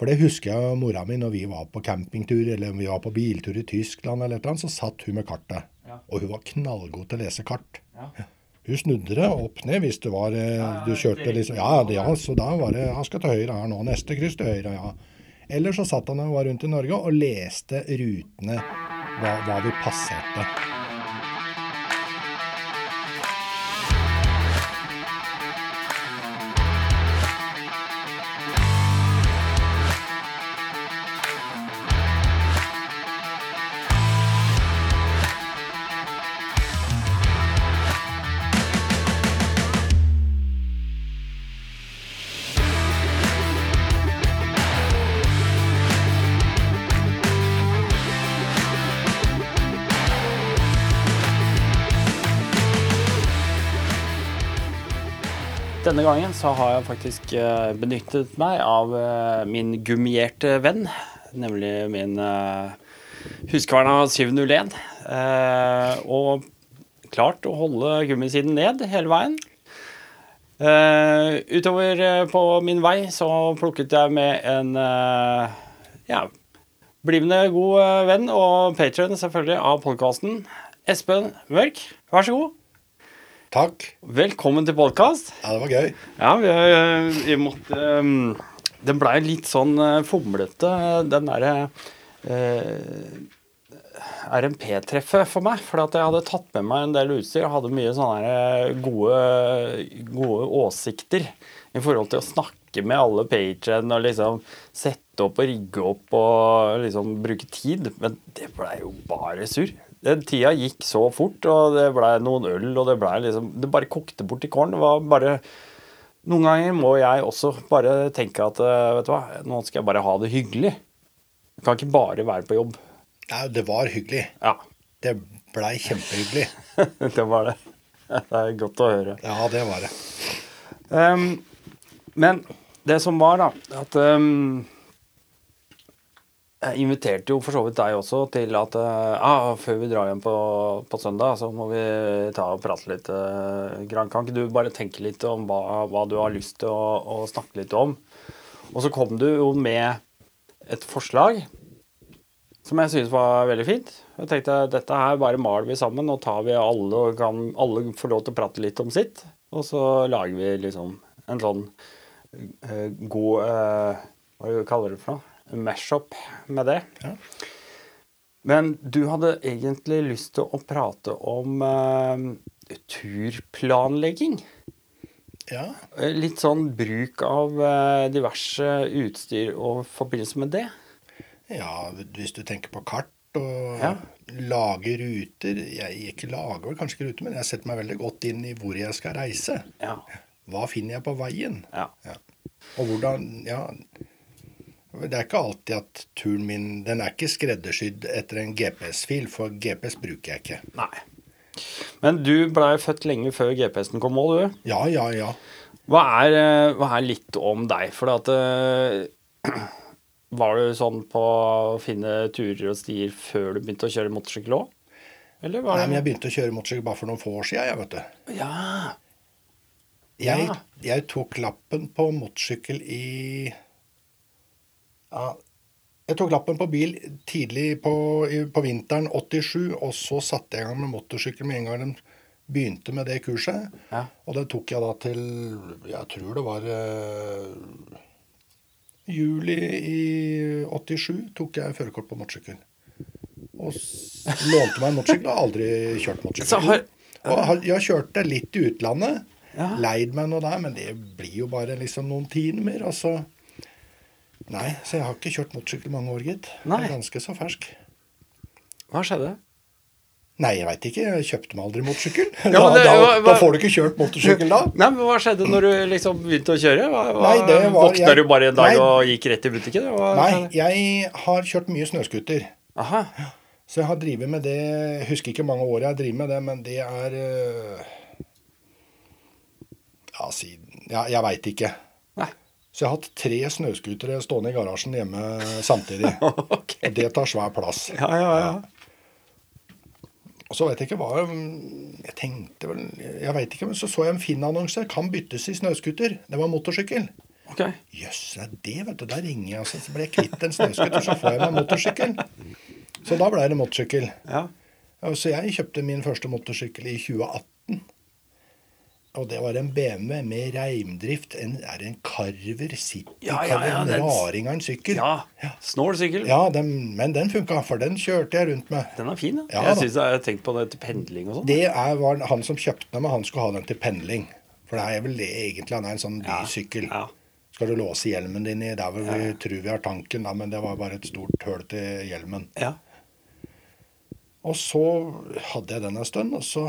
For det husker jeg mora mi når vi var på campingtur eller vi var på biltur i Tyskland, eller et eller annet, så satt hun med kartet. Ja. Og hun var knallgod til å lese kart. Ja. Hun snudde det opp ned hvis det var eh, Du kjørte liksom Ja, det, ja, så da var det Han skal til høyre her nå. Neste kryss til høyre, ja. Eller så satt han og var rundt i Norge og leste rutene, hva, hva vi passerte. Denne gangen så har jeg faktisk eh, benyttet meg av eh, min gummierte venn, nemlig min Huskverna 701. eh, og klart å holde gummisiden ned hele veien. Eh, utover eh, på min vei så plukket jeg med en eh, ja, blivende god eh, venn og patron selvfølgelig av podkasten. Espen Mørk, vær så god. Takk. Velkommen til podkast. Ja, det var gøy. Ja, vi, eh, vi måtte um, Den blei litt sånn uh, fomlete, den derre uh, RMP-treffet for meg. For at jeg hadde tatt med meg en del utstyr og hadde mye sånne gode, gode åsikter i forhold til å snakke med alle pagene og liksom sette opp og rigge opp og liksom bruke tid. Men det blei jo bare surr. Den tida gikk så fort, og det blei noen øl, og det blei liksom Det bare kokte bort i kålen. Det var bare Noen ganger må jeg også bare tenke at eh, vet du hva, nå skal jeg bare ha det hyggelig. Jeg kan ikke bare være på jobb. Nei, det var hyggelig. Ja, Det blei kjempehyggelig. det var det. Det er godt å høre. Ja, det var det. Um, men det som var, da, at ehm, Jeg inviterte jo for så vidt deg også til at eh, ah, før vi drar hjem på, på søndag, så må vi ta og prate litt. Kan ikke du bare tenke litt om hva, hva du har lyst til å, å snakke litt om? Og så kom du jo med et forslag som jeg synes var veldig fint. Jeg tenkte dette her bare maler vi sammen, og tar vi alle og kan alle få lov til å prate litt om sitt. Og så lager vi liksom en sånn uh, god uh, Hva kaller du det for noe? Mash-up med det. Ja. Men du hadde egentlig lyst til å prate om eh, turplanlegging. Ja. Eh, Litt sånn bruk av eh, diverse utstyr og forbindelse med det. ja, hvis du tenker på kart og Ja. lage ruter Jeg ikke lager kanskje ikke ruter, men jeg setter meg veldig godt inn i hvor jeg skal reise. Ja. Hva finner jeg på veien? ja. Og hvordan Ja. Det er ikke alltid at turen min Den er ikke skreddersydd etter en GPS-fil, for GPS bruker jeg ikke. Nei. Men du blei født lenge før GPS-en kom òg, du. Ja, ja, ja. Hva er, eh, hva er litt om deg? For at eh, Var du sånn på å finne turer og stier før du begynte å kjøre motorsykkel òg? Eller var Nei, men jeg begynte å kjøre motorsykkel bare for noen få år siden, jeg, vet du. Ja. Jeg, Ja. jeg tok lappen på motorsykkel i ja, Jeg tok lappen på bil tidlig på, på vinteren 87, og så satte jeg i gang med motorsykkel med en gang de begynte med det kurset. Ja. Og det tok jeg da til Jeg tror det var uh, juli i 87 tok jeg førerkort på motorsykkel. Og lånte meg en motorsykkel og har aldri kjørt motorsykkel. Og jeg kjørte litt i utlandet. Ja. Leid meg noe der, men det blir jo bare liksom noen timer. Og så Nei, så jeg har ikke kjørt motorsykkel mange år, gitt. Jeg er ganske så fersk. Hva skjedde? Nei, jeg veit ikke. Jeg kjøpte meg aldri motorsykkel. Ja, da, det- da, hva- da får du ikke kjørt motorsykkel da. Nei, men Hva skjedde når du liksom begynte å kjøre? Hva, Nei, det var- Våkna jeg- du bare en dag Nei. og gikk rett i butikken? Hva Nei, jeg har kjørt mye snøscooter. Aha. Så jeg har drevet med det Jeg husker ikke mange år jeg har drevet med det, men det er øh, Ja, siden Ja, jeg veit ikke. Så jeg har hatt tre snøscootere stående i garasjen hjemme samtidig. okay. Det tar svær plass. Ja, ja, ja. Og så vet jeg ikke hva Jeg tenkte vel Jeg veit ikke, men så så jeg en fin annonse. Kan byttes i snøscooter. Det var motorsykkel. Jøss, det er det, vet du. Da ringer jeg, og så blir jeg kvitt en snøscooter, så får jeg meg motorsykkel. Så da ble det motorsykkel. Ja. Ja, Så jeg kjøpte min første motorsykkel i 2018. Og det var en BMW med reimdrift. En, er det en Carver City? Ja, ja, ja, en raring av en sykkel. ja. Snål sykkel. Ja, den, men den funka, for den kjørte jeg rundt med. Den er fin, da. Ja, jeg syns jeg har tenkt på det til pendling og sånn. Det er, var han som kjøpte den, men han skulle ha den til pendling. For det er vel det egentlig han er en sånn Ja, bysykkel. ja. Skal du låse hjelmen din i der hvor vi tror vi har tanken, da, men det var bare et stort høl til hjelmen. Ja. Og så hadde jeg den en stund, og så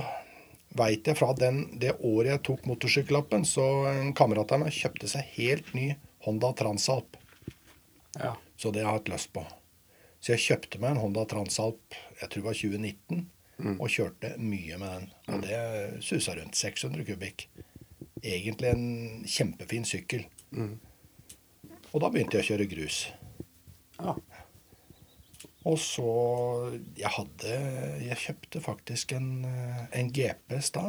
veit jeg fra den, det året jeg tok motorsykkellappen, så en kamerat av meg kjøpte seg helt ny Honda Transalp. ja. Så det har jeg hatt lyst på. Så jeg kjøpte meg en Honda Transalp, jeg tror det var 2019, og kjørte mye med den. Og det susa rundt 600 kubikk. Egentlig en kjempefin sykkel. Og da begynte jeg å kjøre grus. ja. Og så Jeg hadde Jeg kjøpte faktisk en, eh, en GPS da.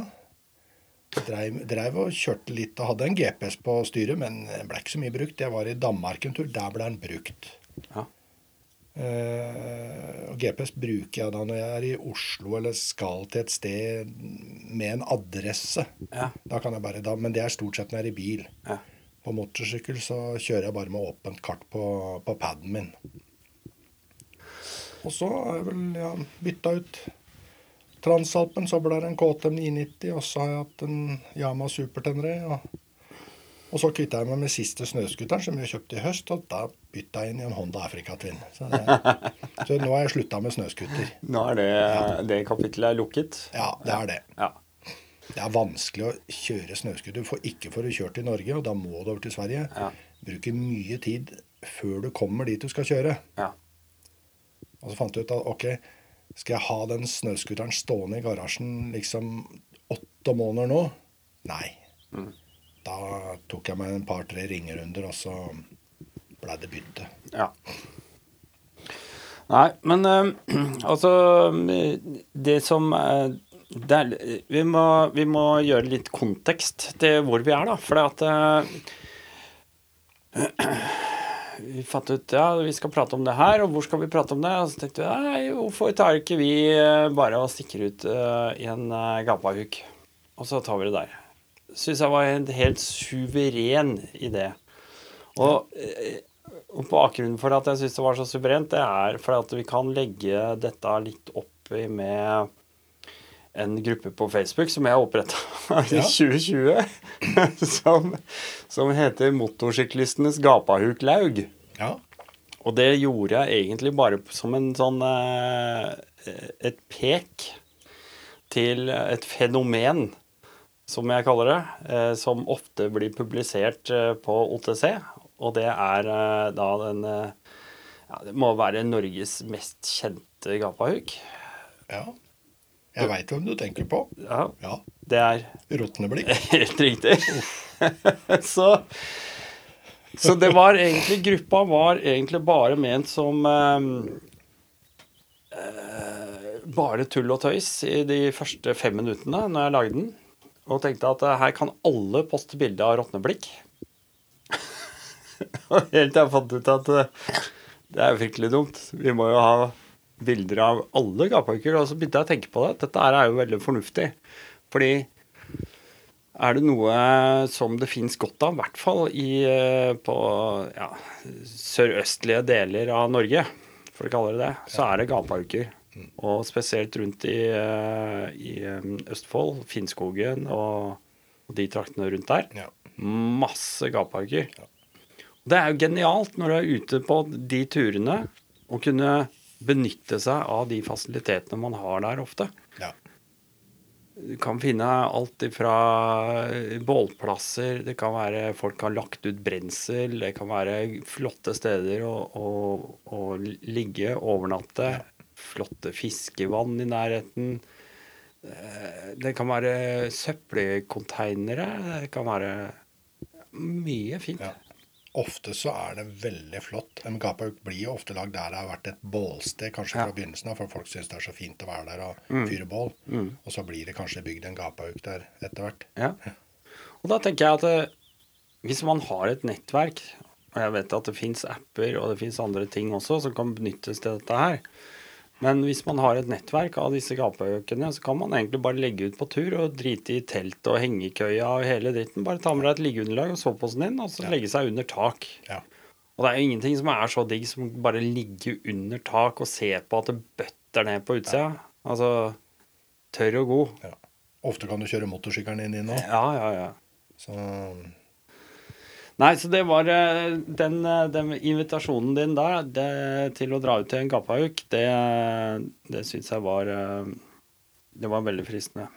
Dreiv, dreiv og kjørte litt og hadde en GPS på styret, men den ble ikke så mye brukt. Jeg var i Danmark en tur. Der ble den brukt. ja. Eh, og GPS bruker jeg da når jeg er i Oslo eller skal til et sted med en adresse. Ja. Da kan jeg bare, da, Men det er stort sett når jeg er i bil. Ja. På motorsykkel så kjører jeg bare med åpent kart på, på paden min. Og så har jeg vel ja, bytta ut Transalpen, så ble det en KTM 990, og så har jeg hatt en Yama Super 1000. Og, og så kvitta jeg meg med siste snøscooteren, som jeg kjøpte i høst, og da bytta jeg inn i en Honda Africa Twin. Så, det, så nå har jeg slutta med snøscooter. Nå er det, det kapittelet er lukket. Ja, det er det. Ja. Det er vanskelig å kjøre snøscooter, for ikke for å kjøre til Norge, og da må du over til Sverige. Ja. Bruker mye tid før du kommer dit du skal kjøre. Ja. Og så fant jeg ut at ok, skal jeg ha den snøscooteren stående i garasjen liksom åtte måneder nå? Nei. Da tok jeg meg en par-tre ringerunder, og så ble det bytte. Ja. Nei, men øh, altså Det som øh, det er, vi, må, vi må gjøre litt kontekst til hvor vi er, da. For det at eh, Vi fant ut ja, vi skal prate om det her, og hvor skal vi prate om det? Og så tenkte vi nei, hvorfor tar ikke vi eh, bare og stikker ut uh, i en uh, gapahuk? Og så tar vi det der. Syns jeg var en helt suveren idé. Og eh, og bakgrunnen for at jeg syns det var så suverent, det er fordi at vi kan legge dette litt opp med en gruppe på Facebook som jeg oppretta i Ja. 2020, som, som heter Motorsyklistenes gapahuk-laug. Ja. Og det gjorde jeg egentlig bare som en sånn eh, Et pek til et fenomen, som jeg kaller det, eh, som ofte blir publisert eh, på OTC. Og det er da den ja, Det må være Norges mest kjente gapahuk. ja. Jeg veit hvem du tenker på. Ja, Ja. det er Rotneblikk. Helt riktig. så, så det var egentlig Gruppa var egentlig bare ment som eh, eh, bare tull og tøys i de første fem minuttene når jeg lagde den. Og tenkte at eh, her kan alle poste bilde av råtneblikk. Og helt til jeg fant ut at eh, det er jo fryktelig dumt. Vi må jo ha bilder av alle gapahuker. Og så begynte jeg å tenke på det. Dette er jo veldig fornuftig. Fordi er det noe som det fins godt av, i hvert fall i, eh, på ja, sørøstlige deler av Norge, for å kalle det det, så er det gapahuker. Og spesielt rundt i, eh, i eh, Østfold, Finnskogen og, og de traktene rundt der. Ja. Masse gapahuker. Det er jo genialt når du er ute på de turene å kunne benytte seg av de fasilitetene man har der ofte. Ja. Du kan finne alt fra bålplasser, det kan være folk har lagt ut brensel, det kan være flotte steder å, å, å ligge, overnatte, flotte fiskevann i nærheten. Eh, Det kan være søppelkonteinere, det kan være mye fint. Ja. Ofte så er det veldig flott. En gapauk blir jo ofte lagd der det har vært et bålsted, kanskje Ja. fra begynnelsen av, for folk syns det er så fint å være der og fyre bål. Og så blir det kanskje bygd en gapauk der etter hvert. Ja. Og da tenker jeg at eh, hvis man har et nettverk, og jeg vet at det fins apper og det fins andre ting også som kan benyttes til dette her, men hvis man har et nettverk av disse gapeøkene, så kan man egentlig bare legge ut på tur og drite i telt og hengekøya og hele dritten. Bare ta med deg et liggeunderlag og soveposen din, og så legge seg under tak. Ja. Og det er jo ingenting som er så digg som bare ligge under tak og se på at det bøtter ned på utsida. Altså tørr og god. ja. Ofte kan du kjøre motorsykkelen din i nå. Ja, ja, ja. Så Nei, så det var eh, den, eh, den invitasjonen din der det, til å dra ut til en gapauk, det, det syns jeg var eh, Det var veldig fristende.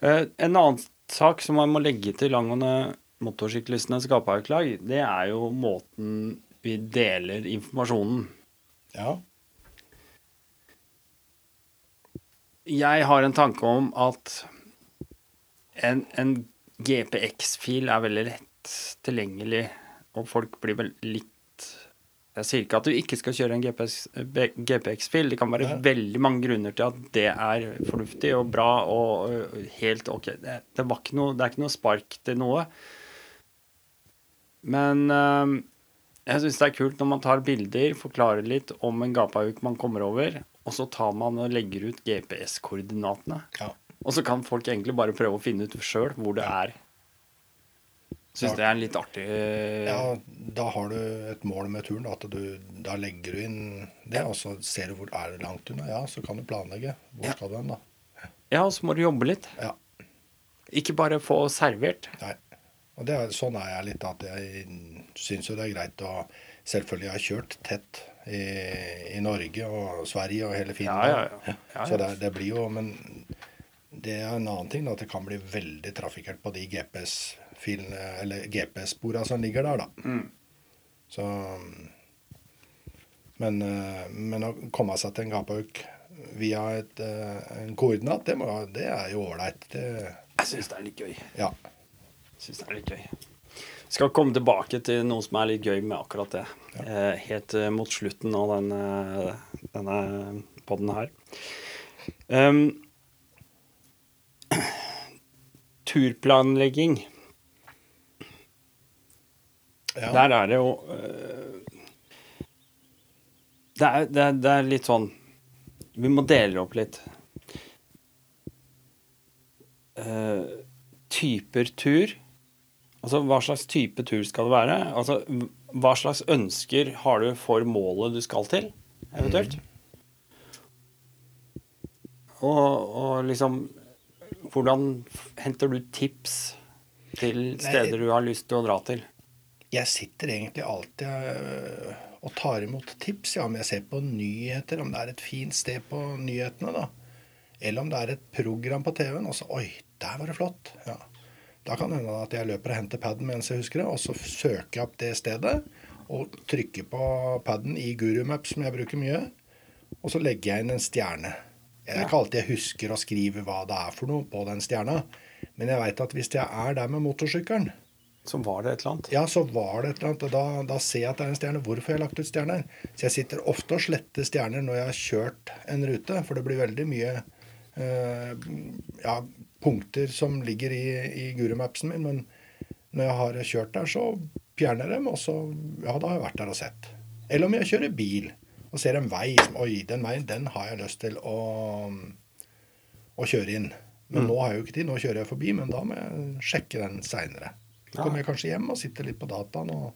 En annen sak som man må legge til angående motorsyklistenes gapauklag, det er jo måten vi deler informasjonen. ja. Jeg har en tanke om at en, en GPX-fil er veldig lett tilgjengelig, og folk blir vel litt Jeg sier ikke at du ikke skal kjøre en GPX-fil. Det kan være ja. veldig mange grunner til at det er fornuftig og bra og helt ok. Det, det, var ikke noe, det er ikke noe spark til noe. Men øh, jeg syns det er kult når man tar bilder, forklarer litt om en gapauk man kommer over, og så tar man og legger ut GPS-koordinatene. ja. Og så kan folk egentlig bare prøve å finne ut sjøl hvor det er. Syns det er en litt artig Ja, da har du et mål med turen. At du, da legger du inn det, og så ser du hvor er det langt unna. Ja, så kan du planlegge. Hvor Ja. skal du hen, da? Ja, og så må du jobbe litt. Ja. Ikke bare få servert. Nei. Og det er, sånn er jeg litt, at jeg syns jo det er greit å Selvfølgelig jeg kjørt tett i, i Norge og Sverige og hele Finland. ja, Så det, det blir jo Men det er en annen ting, da, at det kan bli veldig trafikkert på de GPS-filene, eller GPS-spora som ligger der, da. Mm. Så men, eh, men å komme seg til en gapauk via et, eh, en koordinat, det, må, det er jo ålreit. Jeg syns det er litt gøy. Ja. Syns det er litt gøy. Skal komme tilbake til noe som er litt gøy med akkurat det. Ja. helt eh, mot slutten av den, eh, denne podden her. Um, turplanlegging. Ja. Der er det jo øh, det, er, det, er, det er litt sånn Vi må dele opp litt. Uh, typer tur. Altså hva slags type tur skal det være? Altså hva slags ønsker har du for målet du skal til, eventuelt? Og, og liksom Hvordan henter du tips til steder du har lyst til å dra til? Jeg sitter egentlig alltid øh, og tar imot tips. Ja, om jeg ser på nyheter, om det er et fint sted på nyhetene, da. Eller om det er et program på TV-en, og så Oi, der var det flott. Ja. Da kan det hende at jeg løper og henter paden mens jeg husker det, og så søker jeg opp det stedet. Og trykker på paden i Gurumap, som jeg bruker mye. Og så legger jeg inn en stjerne. Det er ikke alltid jeg husker å skrive hva det er for noe på den stjerna. Men jeg veit at hvis jeg er der med motorsykkelen, Så var det et eller annet. ja, så var det et eller annet, og da, da ser jeg at det er en stjerne. Hvorfor har jeg lagt ut stjerner? Så jeg sitter ofte og sletter stjerner når jeg har kjørt en rute, for det blir veldig mye eh, ja, punkter som ligger i, i Gurumapsen min. Men når jeg har kjørt der, så fjerner jeg dem, og så Ja, da har jeg vært der og sett. Eller om jeg kjører bil og ser en vei som Oi, den veien, den har jeg lyst til å, å kjøre inn. Men nå har jeg jo ikke tid. Nå kjører jeg forbi, men da må jeg sjekke den seinere. Så kommer jeg kanskje hjem og sitter litt på dataen og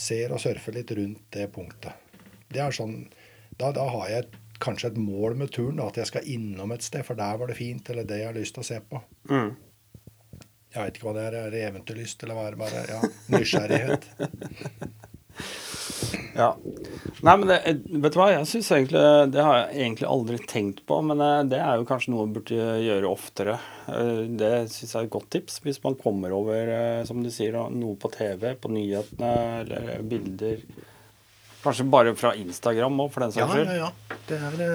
ser og surfer litt rundt det punktet. Det er sånn, Da, da har jeg et, kanskje et mål med turen, da, at jeg skal innom et sted, for der var det fint, eller det jeg har lyst til å se på. Mm. Jeg veit ikke hva det er. Er det eventyrlyst, eller hva er det bare? Ja, nysgjerrighet. Ja. Nei, men det, vet du hva, jeg synes egentlig Det har jeg egentlig aldri tenkt på, men eh, det er jo kanskje noe man burde gjøre oftere. Eh, Det syns jeg er et godt tips. Hvis man kommer over, eh, som du sier, noe på TV, på nyhetene, eller bilder Kanskje bare fra Instagram òg, for den Ja, skyld. ja, ja, ja. Det er, det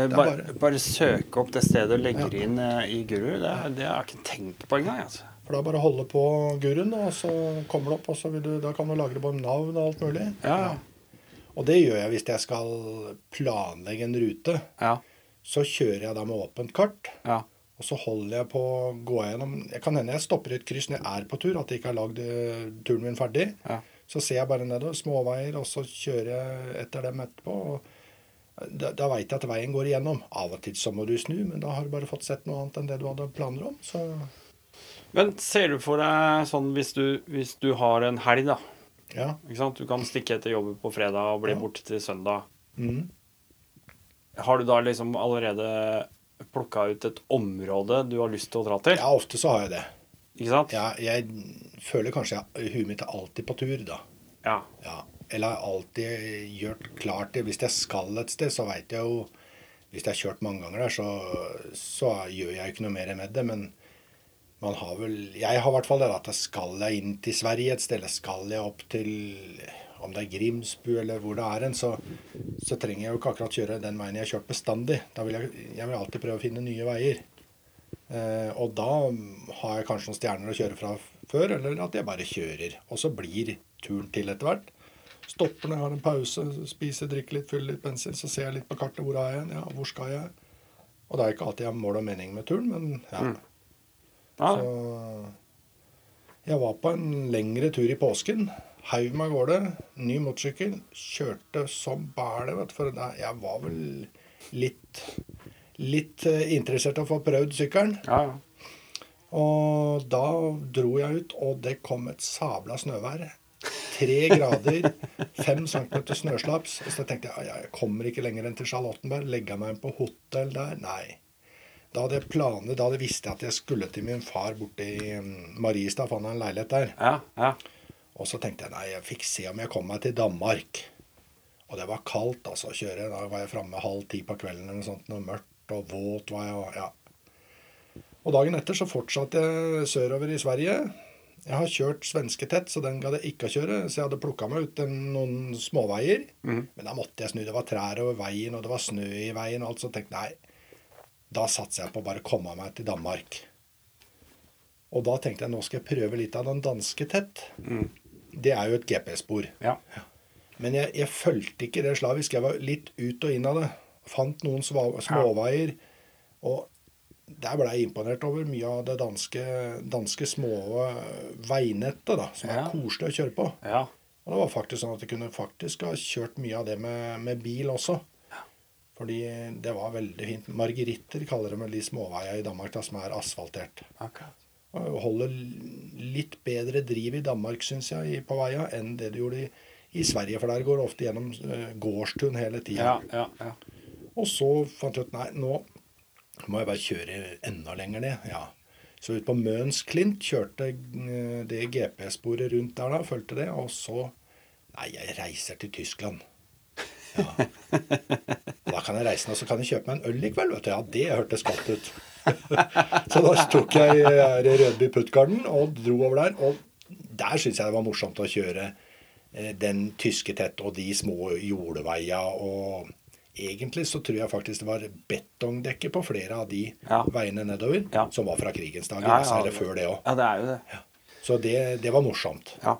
er Bare, bare bare søke opp det stedet og legge det inn i Guru. Det, det har jeg ikke tenkt på engang. Altså. For da bare holde på guruen, og så kommer det opp, og så du, da kan du lagre både navn og alt mulig. Ja, Ja. Og det gjør jeg hvis jeg skal planlegge en rute. Ja. Så kjører jeg da med åpent kart. Ja. Og så holder jeg på å gå gjennom Jeg kan hende jeg stopper i et kryss når jeg er på tur, at jeg ikke har lagd eh, turen min ferdig. Ja. Så ser jeg bare nedover, småveier, og så kjører jeg etter dem etterpå. og Da, da veit jeg at veien går igjennom. Av og til så må du snu, men da har du bare fått sett noe annet enn det du hadde planer om. Så Men ser du for deg sånn hvis du, hvis du har en helg, da. Ja. Du kan stikke etter jobb på fredag og bli Ja. borte til søndag. Mm. Har du da liksom allerede plukka ut et område du har lyst til å dra til? ja, ofte så har jeg det. Ikke sant? Ja, jeg føler kanskje at huet mitt er alltid på tur, da. Ja. Ja. Eller har alltid gjort klart det. Hvis jeg skal et sted, så veit jeg jo Hvis jeg har kjørt mange ganger der, så, så gjør jeg jo ikke noe mer med det. Men man har vel Jeg har i hvert fall det at skal jeg inn til Sverige et sted, eller skal jeg opp til om det er Grimsbu eller hvor det er en, så, så trenger jeg jo ikke akkurat kjøre den veien jeg har kjørt bestandig. Da vil jeg, jeg vil alltid prøve å finne nye veier. Eh, og da har jeg kanskje noen stjerner å kjøre fra før, eller at jeg bare kjører. Og så blir turen til etter hvert. Stopper når jeg har en pause, spiser, drikker litt, fyller litt bensin. Så ser jeg litt på kartet hvor er jeg er, ja, hvor skal jeg? Og det er ikke alltid jeg har mål og mening med turen, men ja. Ja. Så jeg var på en lengre tur i påsken. Heiv meg av gårde. Ny motorsykkel. Kjørte som bæle, vet du. For jeg var vel litt, litt eh, interessert i å få prøvd sykkelen. ja. ja. Og da dro jeg ut, og det kom et sabla snøvær. Tre grader, fem centimeter snøslaps. Så jeg tenkte jeg jeg kommer ikke lenger enn til Charlottenberg. Legger meg inn på hotell der? Nei. Da hadde jeg planer, da hadde jeg visst at jeg skulle til min far borte i mm, Mariestad, for han har en leilighet der. ja, ja. Og så tenkte jeg nei, jeg fikk se om jeg kom meg til Danmark. Og det var kaldt altså å kjøre. Da var jeg framme halv ti på kvelden eller noe sånt. Noe mørkt og våt var jeg. Og, ja. og dagen etter så fortsatte jeg sørover i Sverige. Jeg har kjørt svensketett, så den gadd jeg ikke å kjøre. Så jeg hadde plukka meg ut en, noen småveier. Men da måtte jeg snu. Det var trær over veien, og det var snø i veien. og alt, Så tenkte jeg nei, da satser jeg på å bare komme meg til Danmark. Og da tenkte jeg nå skal jeg prøve litt av den danske tett. Det er jo et GPS-spor. ja. Men jeg, jeg fulgte ikke det slavisk. Jeg var litt ut og inn av det. Fant noen småveier. Og der ble jeg imponert over mye av det danske, danske små veinettet, da, som er Ja. koselig å kjøre på. ja. Og det var faktisk sånn at jeg kunne faktisk ha kjørt mye av det med, med bil også. Fordi det var veldig fint. Margeritter kaller de de småveiene i Danmark da, som er asfaltert. Akkurat. Og holder litt bedre driv i Danmark, syns jeg, på veia enn det du gjorde i, i Sverige. For der går det ofte gjennom uh, gårdstun hele tida. Ja, ja, ja. Og så fant jeg ut nei, nå må jeg bare kjøre enda lenger ned. ja. Så ut på Mønsklint kjørte eh, det GPS-sporet rundt der, da, fulgte det. Og så Nei, jeg reiser til Tyskland. Ja. Da kan jeg reise nå, så kan jeg kjøpe meg en øl i kveld, vet du. Ja, det hørtes godt ut. så da tok jeg eh, Rødby Puttgarden og dro over der. Og der syns jeg det var morsomt å kjøre eh, den tyske tett og de små jordeveia og Egentlig så tror jeg faktisk det var betongdekke på flere av de Ja. veiene nedover Ja. som var fra krigens dager. Ja, ja, altså, eller før det òg. Ja, det er jo det. Så det, det var morsomt. Ja.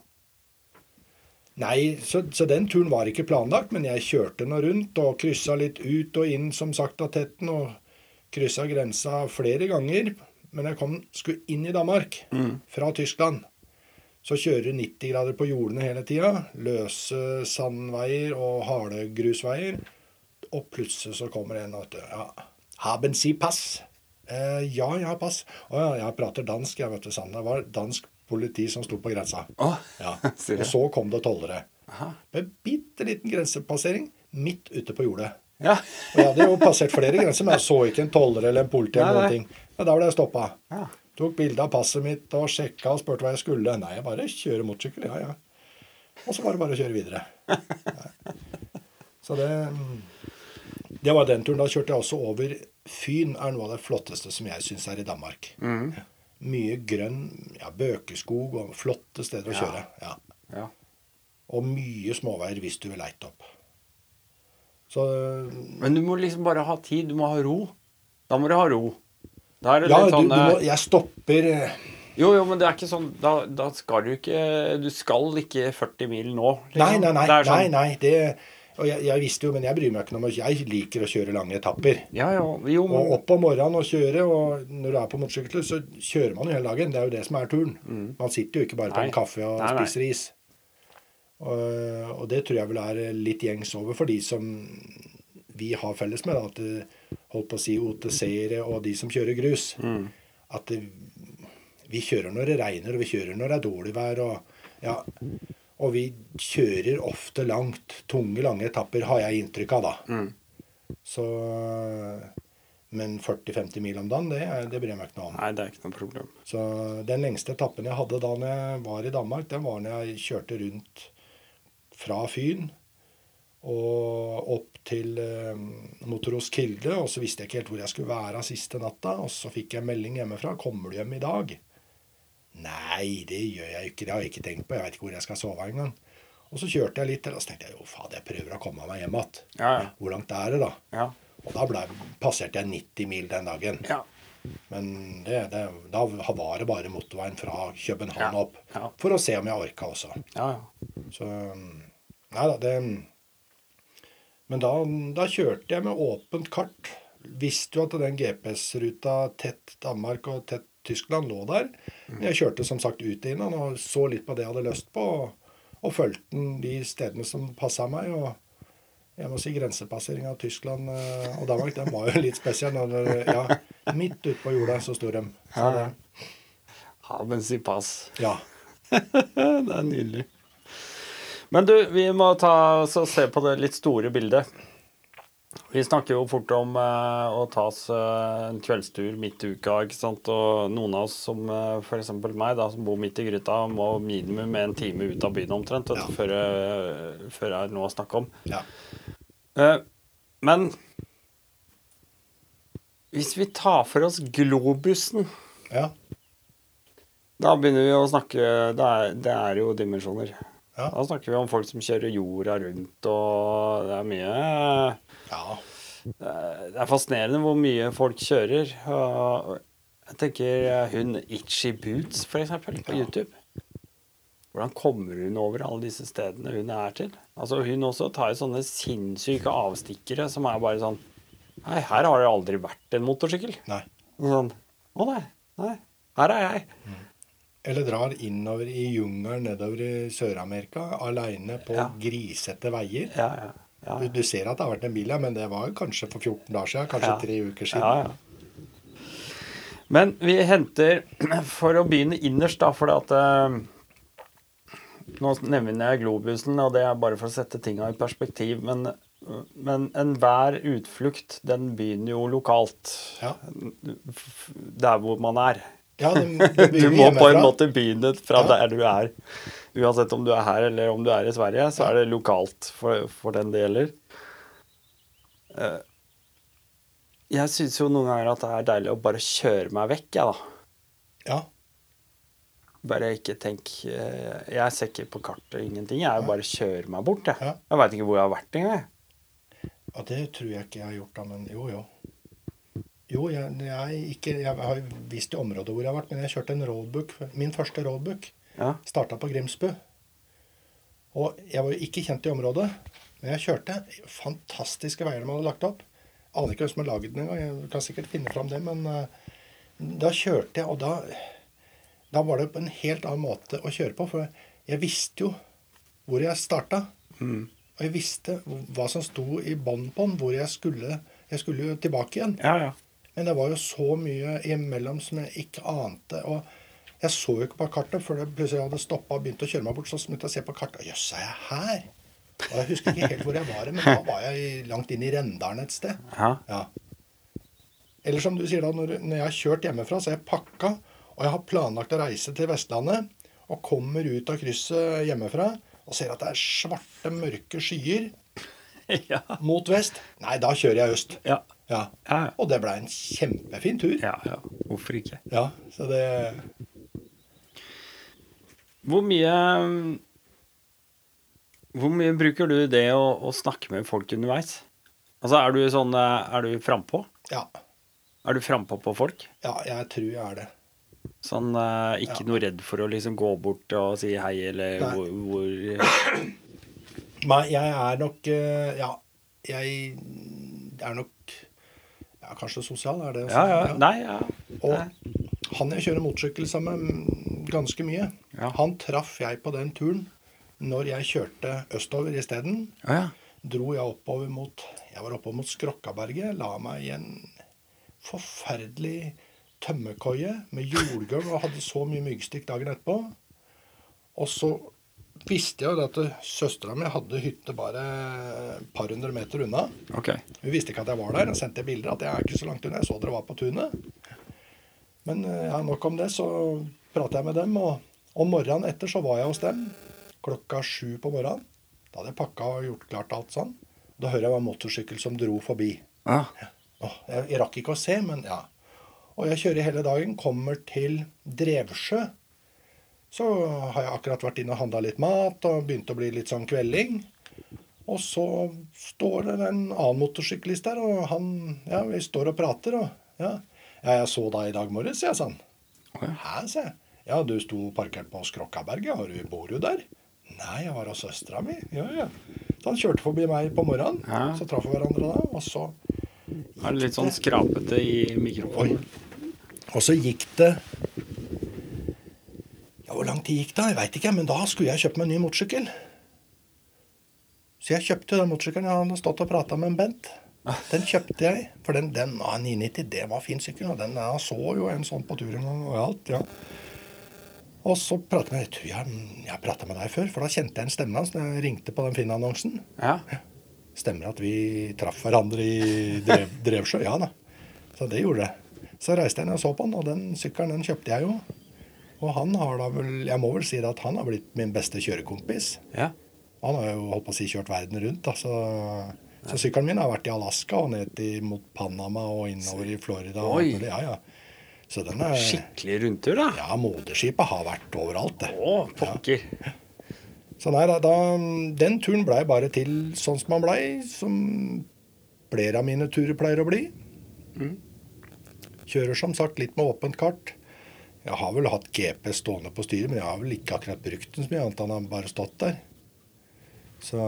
Nei, så, så den turen var ikke planlagt, men jeg kjørte nå rundt og kryssa litt ut og inn, som sagt, av tetten, og kryssa grensa flere ganger. Men jeg kom, skulle inn i Danmark fra Tyskland. Så kjører du 90 grader på jordene hele tida. Løse sandveier og harde grusveier. Og plutselig så kommer en og vet ja, Haben Sie pass? Eh, ja, jeg har pass. Å ja, jeg prater dansk, jeg, vet du, Sanne. Det var dansk politi som sto på grensa. Oh, Ja. Og så kom det tollere. Med bitte liten grensepassering midt ute på jordet. Ja. Og jeg hadde jo passert flere grenser, men jeg så ikke en toller eller en politi. eller noen ting. Men da ble jeg stoppa. Ja. Tok bilde av passet mitt og sjekka og spurte hva jeg skulle. Nei, jeg bare kjører motorsykkel. Ja, ja. Og så var det bare å kjøre videre. Nei. Så det Det var den turen. Da kjørte jeg også over Fyn. er noe av det flotteste som jeg syns er i Danmark. Mye grønn ja, bøkeskog og flotte steder å Ja. kjøre. Ja. ja. Og mye småveier hvis du vil leite opp. Så Men du må liksom bare ha tid. Du må ha ro. Da må du ha ro. Da er det Ja, litt sånn du må, eh, jeg stopper eh, Jo, jo, men det er ikke sånn Da, da skal du ikke Du skal ikke 40 mil nå. liksom. Nei, nei, nei. Det sånn, nei, nei det, Og jeg, jeg visste jo, men jeg bryr meg ikke noe om jeg liker å kjøre lange etapper. Ja, ja. Jo, Og opp om morgenen og kjøre, og når du er på motorsykkel, så kjører man jo hele dagen. Det er jo det som er turen. Man sitter jo ikke bare på Mm. Nei. en kaffe og Nei, nei. spiser is. Og, og det tror jeg vel er litt gjengs over for de som vi har felles med, da, at det, holdt på å si OTC-ere og de som kjører grus. Mm. At det, vi kjører når det regner, og vi kjører når det er dårlig vær. Og, ja, og vi kjører ofte langt. Tunge, lange etapper, har jeg inntrykk av, da. Mm. Så Men 40-50 mil om dagen, det, det bryr jeg meg ikke noe om. Nei, det er ikke noe problem. Så den lengste etappen jeg hadde da når jeg var i Danmark, den var når jeg kjørte rundt fra Fyn og opp til eh, Motoros Kilde. Og så visste jeg ikke helt hvor jeg skulle være siste natta. Og så fikk jeg melding hjemmefra. 'Kommer du hjem i dag?' Nei, det gjør jeg ikke. Det har jeg ikke tenkt på. Jeg veit ikke hvor jeg skal sove engang. Og så kjørte jeg litt til, og så tenkte jeg jo fader, jeg prøver å komme meg hjem igjen. Ja, ja. Hvor langt er det, da? Ja. Og da ble, passerte jeg 90 mil den dagen. ja. Men det, det, da var det bare motorveien fra København opp. For å se om jeg orka også. ja, ja. Så Nei da, det Men da, da kjørte jeg med åpent kart. Visste jo at den GPS-ruta tett Danmark og tett Tyskland lå der. Men jeg kjørte som sagt ut inn og så litt på det jeg hadde lyst på. Og, og fulgte den de stedene som passa meg. og jeg må si grensepassering av Tyskland eh, og Danmark den var jo litt spesiell. Ja, midt ute på jorda så sto de. Så det, Haben i pass. ja. det er nydelig. Men du, vi må ta se på det litt store bildet. Vi snakker jo fort om eh, å ta oss eh, en kveldstur midt i uka. ikke sant? Og noen av oss, som eh, f.eks. meg, da, som bor midt i gryta, må minimum en time ut av byen omtrent vet Ja. før, eh, før jeg er noe å snakke om. ja. Eh, men hvis vi tar for oss globusen ja. Da begynner vi å snakke Det er, det er jo dimensjoner. Ja. Da snakker vi om folk som kjører jorda rundt, og det er mye ja. Det er fascinerende hvor mye folk kjører. Jeg tenker hun Itchy Boots, for eksempel, på Ja. YouTube. Hvordan kommer hun over alle disse stedene hun er til? Altså Hun også tar jo sånne sinnssyke avstikkere som er bare sånn Nei, her har det aldri vært en motorsykkel. Nei. Sånn, Å nei, nei, her er jeg. Eller drar innover i jungelen nedover i Sør-Amerika aleine på Ja. grisete veier. Ja, ja. ja. Du, du ser at det har vært en bil her, men det var kanskje for 14 dager siden. Kanskje tre uker siden. Ja, ja. Men vi henter For å begynne innerst, da, for at eh, Nå nevner jeg globusen, og det er bare for å sette tinga i perspektiv. Men, men enhver utflukt, den begynner jo lokalt. Ja. Der hvor man er. Ja, det, det Du må på en måte begynne fra Ja. der du er. Uansett om du er her eller om du er i Sverige, så er det lokalt for, for den det gjelder. Eh, Jeg syns jo noen ganger at det er deilig å bare kjøre meg vekk, jeg, da. Ja. Bare ikke tenk eh, Jeg ser ikke på kartet ingenting. Jeg bare kjører meg bort, jeg. Jeg veit ikke hvor jeg har vært engang. ja, det tror jeg ikke jeg har gjort, da, men jo, jo. Jo, jeg, jeg, ikke, jeg har visst i området hvor jeg har vært, men jeg kjørte en roadbook. Min første roadbook Ja. starta på Grimsbu. Og jeg var jo ikke kjent i området, men jeg kjørte fantastiske veier de hadde lagt opp. Aner ikke hvem som har laget den engang. Jeg kan sikkert finne fram det, men uh, da kjørte jeg, og da, da var det på en helt annen måte å kjøre på. For jeg visste jo hvor jeg starta. Og jeg visste hva som sto i bånn på den, hvor jeg skulle. Jeg skulle jo tilbake igjen. Ja, ja. Men det var jo så mye imellom som jeg ikke ante. Og jeg så jo ikke på kartet før det plutselig hadde stoppa og begynt å kjøre meg bort. Så begynte jeg å se på kartet. Jøss, er jeg her? Og jeg husker ikke helt hvor jeg var, men da var jeg langt inn i Rendalen et sted. ja. Ja. Eller som du sier da, når, når jeg har kjørt hjemmefra, så er jeg pakka, og jeg har planlagt å reise til Vestlandet, og kommer ut av krysset hjemmefra og ser at det er svarte, mørke skyer ja. mot vest. Nei, da kjører jeg øst. Ja. Ja. Og det blei en kjempefin tur. ja, ja. Hvorfor ikke? Ja, så det Hvor mye Hvor mye bruker du det å, å snakke med folk underveis? Altså, er du sånn eh, Er du frampå? Ja. Er du frampå på folk? Ja, jeg tror jeg er det. Sånn eh, ikke Ja. noe redd for å liksom gå bort og si hei, eller Nei. hvor, hvor Nei, jeg er nok eh, Ja, jeg er nok Kanskje sosial, er det å si? Ja, ja. Nei, ja. Og han jeg kjører motorsykkel sammen med ganske mye, Ja. han traff jeg på den turen når jeg kjørte østover isteden. Ja, ja. Dro jeg oppover mot Jeg var oppover mot Skrokkaberget. La meg i en forferdelig tømmerkoie med jordgulv og hadde så mye myggstikk dagen etterpå. Og så visste jeg jo at søstera mi hadde hytte bare et par hundre meter unna. Okay. Hun visste ikke at jeg var der, Hun sendte bilder at jeg er ikke så langt unna. Jeg så dere var på tunet. Men eh, ja, nok om det. Så pratet jeg med dem, og om morgenen etter så var jeg hos dem klokka sju på morgenen. Da hadde jeg pakka og gjort klart alt sånn. Da hører jeg en motorsykkel som dro forbi. Ja. Åh, jeg, jeg rakk ikke å se, men ja. Og jeg kjører hele dagen, kommer til Drevsjø. Så har jeg akkurat vært inne og handla litt mat og begynt å bli litt sånn kvelding. Og så står det en annen motorsyklist der, og han Ja, vi står og prater, og ja. Ja, jeg så deg i dag morges, jeg sånn. Ja. Hæ, sier jeg. Ja, du sto parkert på Skrokkaberget. Har du, bor jo der? Nei, jeg var hos søstera mi. Ja, ja. Så han kjørte forbi meg på morgenen. Ja. Så traff vi hverandre da. Og så Er det litt sånn skrapete i mikrofonen? Og så gikk det hvor lang tid gikk det? Jeg veit ikke, men da skulle jeg kjøpe meg en ny motorsykkel. Så jeg kjøpte den motorsykkelen. Jeg hadde stått og prata med en Bent. Den kjøpte jeg, for den, den A990 det var fin sykkel. Og den jeg så jo en sånn på tur en gang og alt. ja. Og så pratet jeg, jeg, jeg prata med deg før, for da kjente jeg en stemme hans når jeg ringte på den Finn-annonsen. Ja. Stemmer at vi traff hverandre i drev, Drevsjø? Ja da. Så det gjorde det. Så reiste jeg ned og så på den, og den sykkelen den kjøpte jeg jo. Og han har da vel Jeg må vel si det at han har blitt min beste kjørekompis. ja. Han har jo holdt på å si kjørt verden rundt. da, Så, så sykkelen min har vært i Alaska og ned til, mot Panama og innover i Florida. Oi. Og. Ja, ja. Så den er Skikkelig rundtur, da. Ja, moderskipet har vært overalt, det. Å, pokker. Så nei, da, da, den turen blei bare til sånn som han blei, som flere av mine turer pleier å bli. Kjører som sagt litt med åpent kart. Jeg har vel hatt GPS stående på styret, men jeg har vel ikke akkurat brukt den så mye, annet enn han har bare stått der. Så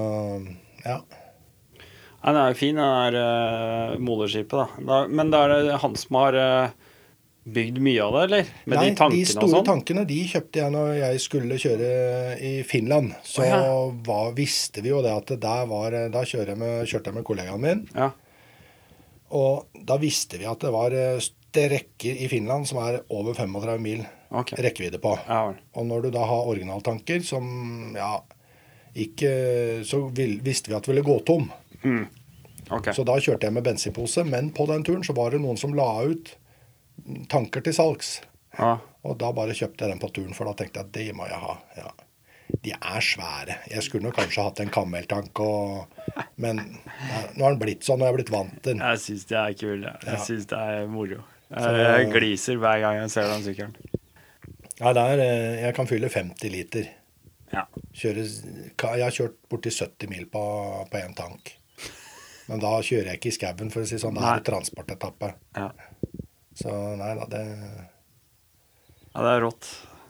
ja. Nei, den er jo fin, den der uh, moderskipet, da. da. Men da er det han som har eh, bygd mye av det, eller? Med Nei, de tankene de store sånn? tankene de kjøpte jeg når jeg skulle kjøre i Finland. Så oh, ja. var, visste vi jo det at det der var Da jeg med, kjørte jeg med kollegaen min. Ja. Og da visste vi at det var eh, rekker i Finland som er over 35 mil okay. rekkevidde på. Ja. Og når du da har originaltanker som ja, ikke Så vil, visste vi at det ville gå tom. Ok. Så da kjørte jeg med bensinpose. Men på den turen så var det noen som la ut tanker til salgs. Ja. Og da bare kjøpte jeg den på turen, for da tenkte jeg at det må jeg ha. Ja. De er svære. Jeg skulle nok kanskje hatt en kameltank og Men ja, nå har den blitt sånn, og jeg er blitt vant til den. Jeg syns det er kult. Jeg Ja. syns det er moro. Jeg, jeg gliser hver gang jeg ser den sykkelen. Ja, det er, eh, jeg kan fylle 50 liter. Ja. Kjøre, jeg har kjørt borti 70 mil på én tank. Men da kjører jeg ikke i skauen, for å si sånn. Da er det transportetappe. ja. Så nei da, det Ja, det er rått.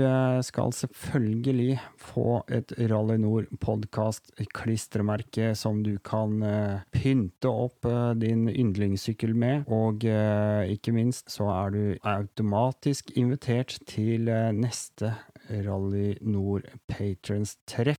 eh, skal selvfølgelig få et Rally Nord podkast-klistremerke som du kan eh, pynte opp eh, din yndlingssykkel med, og ikke minst så er du automatisk invitert til neste Rally Nord Patrons-treff.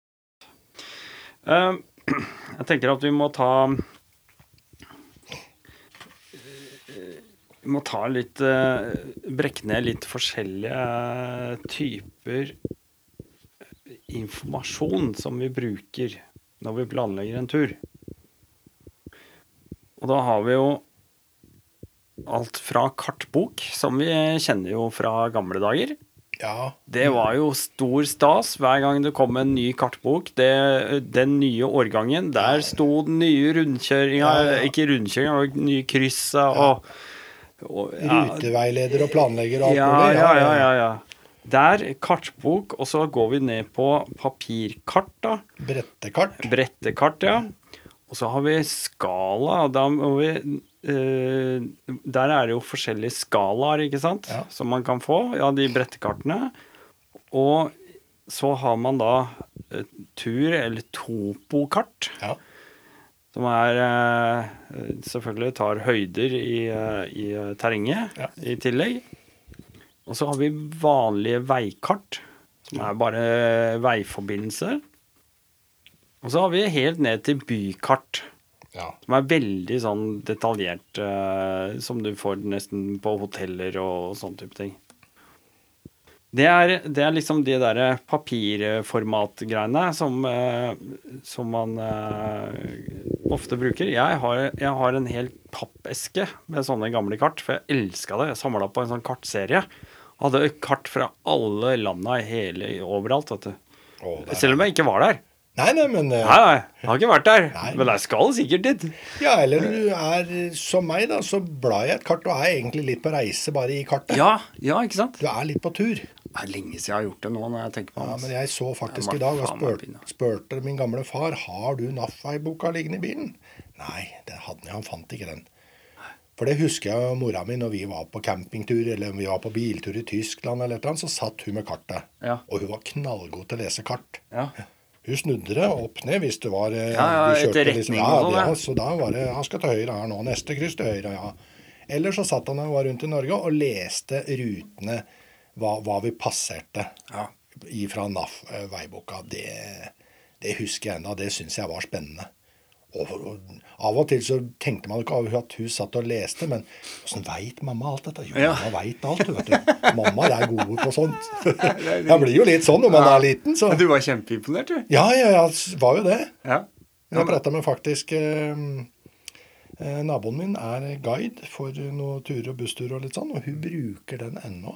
Eh, Jeg tenker at vi må ta Vi må ta litt eh, Brekke ned litt forskjellige typer informasjon som vi bruker når vi planlegger en tur. Og da har vi jo alt fra kartbok, som vi kjenner jo fra gamle dager. Ja. Det var jo stor stas hver gang det kom en ny kartbok. Det, den nye årgangen, der sto den nye rundkjøringa Ja, ja. Ikke rundkjøringa, men nye krysset og, og ja, Ruteveileder og planlegger og alt ja, mulig. ja, ja, ja, ja. Der kartbok, og så går vi ned på papirkart, da. Brettekart. Brettekart, ja. Og så har vi skala. Da må vi eh, Der er det jo forskjellige skalaer, ikke sant, Ja. som man kan få. Ja, de brettekartene. Og så har man da uh, tur- eller topokart, Ja. som er uh, Selvfølgelig tar høyder i, i terrenget Ja. i tillegg. Og så har vi vanlige veikart, som er bare veiforbindelser. Og så har vi helt ned til bykart, ja. som er veldig sånn detaljert, uh, som du får nesten på hoteller og sånn type ting. Det er, det er liksom de derre papirformatgreiene som, uh, som man uh, ofte bruker. Jeg har, jeg har en hel pappeske med sånne gamle kart, for jeg elska det. Jeg samla på en sånn kartserie. Hadde kart fra alle landa hele, overalt, vet du. Oh, Selv om jeg ikke var der. Nei, nei, men eh, Nei, nei, jeg har ikke vært der. Nei. Men jeg skal sikkert dit. Ja, eller du er som meg, da. Så blar jeg et kart og er egentlig litt på reise bare i kartet. Ja, ja, ikke sant? Du er litt på tur. Det er lenge siden jeg har gjort det nå, når jeg tenker på Ja, det. men jeg så faktisk Jeg i dag og spurte, spurte min gamle far har du Naffei-boka liggende i bilen. Nei, den hadde han. Han fant ikke den. For det husker jeg mora mi når vi var på campingtur eller vi var på biltur i Tyskland, eller et eller annet, så satt hun med kartet. Ja. Og hun var knallgod til å lese kart. Ja. Hun snudde det opp ned hvis det var eh, Ja, ja, du kjørte etter liksom- sånn, ja, ja. Så da var det Han skal til høyre her nå. Neste kryss til høyre, ja. Eller så satt han og var rundt i Norge og leste rutene, hva, hva vi passerte Ja. fra NAF-veiboka. Det, det husker jeg ennå. Det syns jeg var spennende. Og, Av og til så tenkte man ikke over at hun satt og leste, men åssen veit mamma alt dette? Jo, Ja. mamma veit alt, vet du. Mamma er gode på sånt. Jeg blir jo litt sånn når man er liten, så Du var kjempeimponert, du. Ja, ja, ja, var jo det. Ja. Jeg prata med faktisk eh, eh, Naboen min er guide for noen turer og bussturer og litt sånn, og hun bruker den ennå.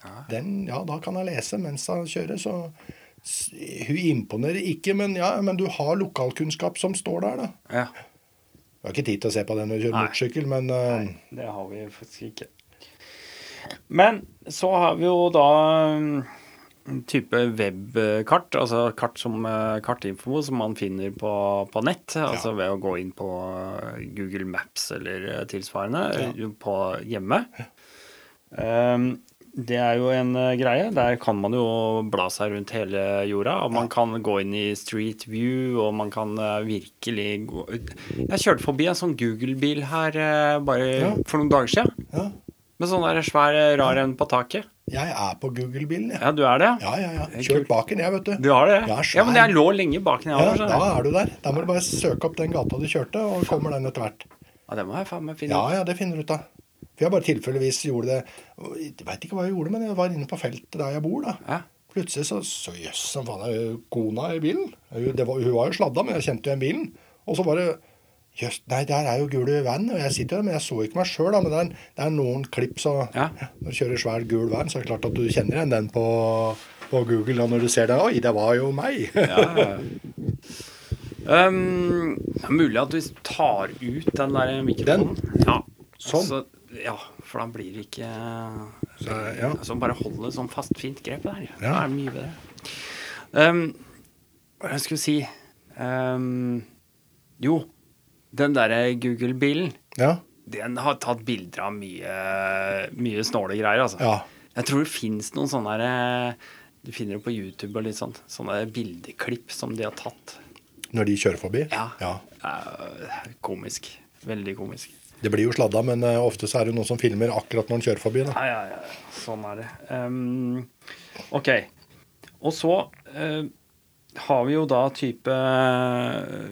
Ja. Den, ja, da kan jeg lese mens jeg kjører, så hun imponerer ikke, men ja, men du har lokalkunnskap som står der, da. ja. Du har ikke tid til å se på den når du kjører Nei. motorsykkel, men eh, Det har vi faktisk ikke. Men så har vi jo da mm, en type webkart, altså kart som eh, kartinfo som man finner på, på nett. Altså ved å gå inn på eh, Google Maps eller tilsvarende ja. på hjemme. Um, det er jo en eh, greie. Der kan man jo bla seg rundt hele jorda. Og man kan gå inn i Street View, og man kan eh, virkelig gå Jeg kjørte forbi en sånn Google-bil her eh, bare Ja. for noen dager siden. ja. Med sånn der svær, rar en på taket. Jeg er på Google-bilen, jeg. Ja, du er det? Ja, ja, ja. Kjørt baken bak den, jeg, vet du. Du har det? Ja, Ja, men jeg lå lenge bak den. Ja, Ja, da er du der. Da må du bare søke opp den gata du kjørte, og kommer den etter hvert. ja, det må jeg faen meg finne Ja, ut. ja, det finner du ut av. For jeg bare tilfeldigvis gjorde det Jeg veit ikke hva jeg gjorde, men jeg var inne på feltet der jeg bor, da. Ja. Plutselig så så jøss, som faen er kona i bilen. Var, hun var jo sladda, men jeg kjente jo igjen bilen. Og så bare Jøss, nei, der er jo gule van. Og jeg sitter der, men jeg så ikke meg sjøl. Men det er, det er noen klipp, så Ja. Når du kjører svær gul van, så er det klart at du kjenner igjen den på, på Google. Da når du ser det. Oi, det var jo meg. Ja, ja. Um, det er mulig at vi tar ut den der mikrofonen. Ja. Sånn. Altså, ja, for da blir det ikke Så, ja. Altså bare holde sånn fast, fint grep der. Ja. Det er mye bedre. Um, hva jeg skulle si um, Jo, den derre Google-bilen, ja. den har tatt bilder av mye, mye snåle greier, altså. Ja. Jeg tror det fins noen sånne der, eh, Du finner det på YouTube og litt sånt. Sånne bildeklipp som de har tatt. Når de kjører forbi. Ja. ja. Eh, komisk. Veldig komisk. Det blir jo sladda, men eh, ofte så er det noen som filmer akkurat når han kjører forbi. da. Ja, ja, ja. Sånn er det. Um, ok. Og så uh, har vi jo da type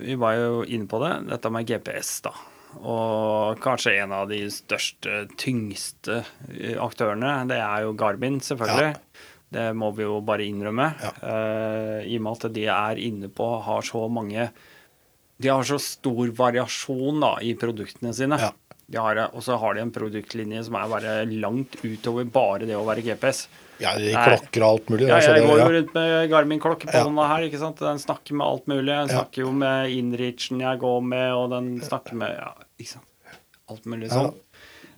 Vi var jo inne på det, dette med GPS, da. Og kanskje en av de største, tyngste eh, aktørene, det er jo Garmin, selvfølgelig. Det må vi jo bare innrømme. Ja. Uh, I og med at de er inne på har så mange De har så stor variasjon da i produktene sine. Ja. De har, og så har de en produktlinje som er bare langt utover bare det å være GPS. Ja, de klokker og alt mulig. Ja, jeg går jo ja. rundt med Garmin-klokke på Ja. hånda her. ikke sant? Den snakker med alt mulig. Den snakker jo med Inrichen jeg går med, og den snakker med ja, ikke sant? alt mulig sånn.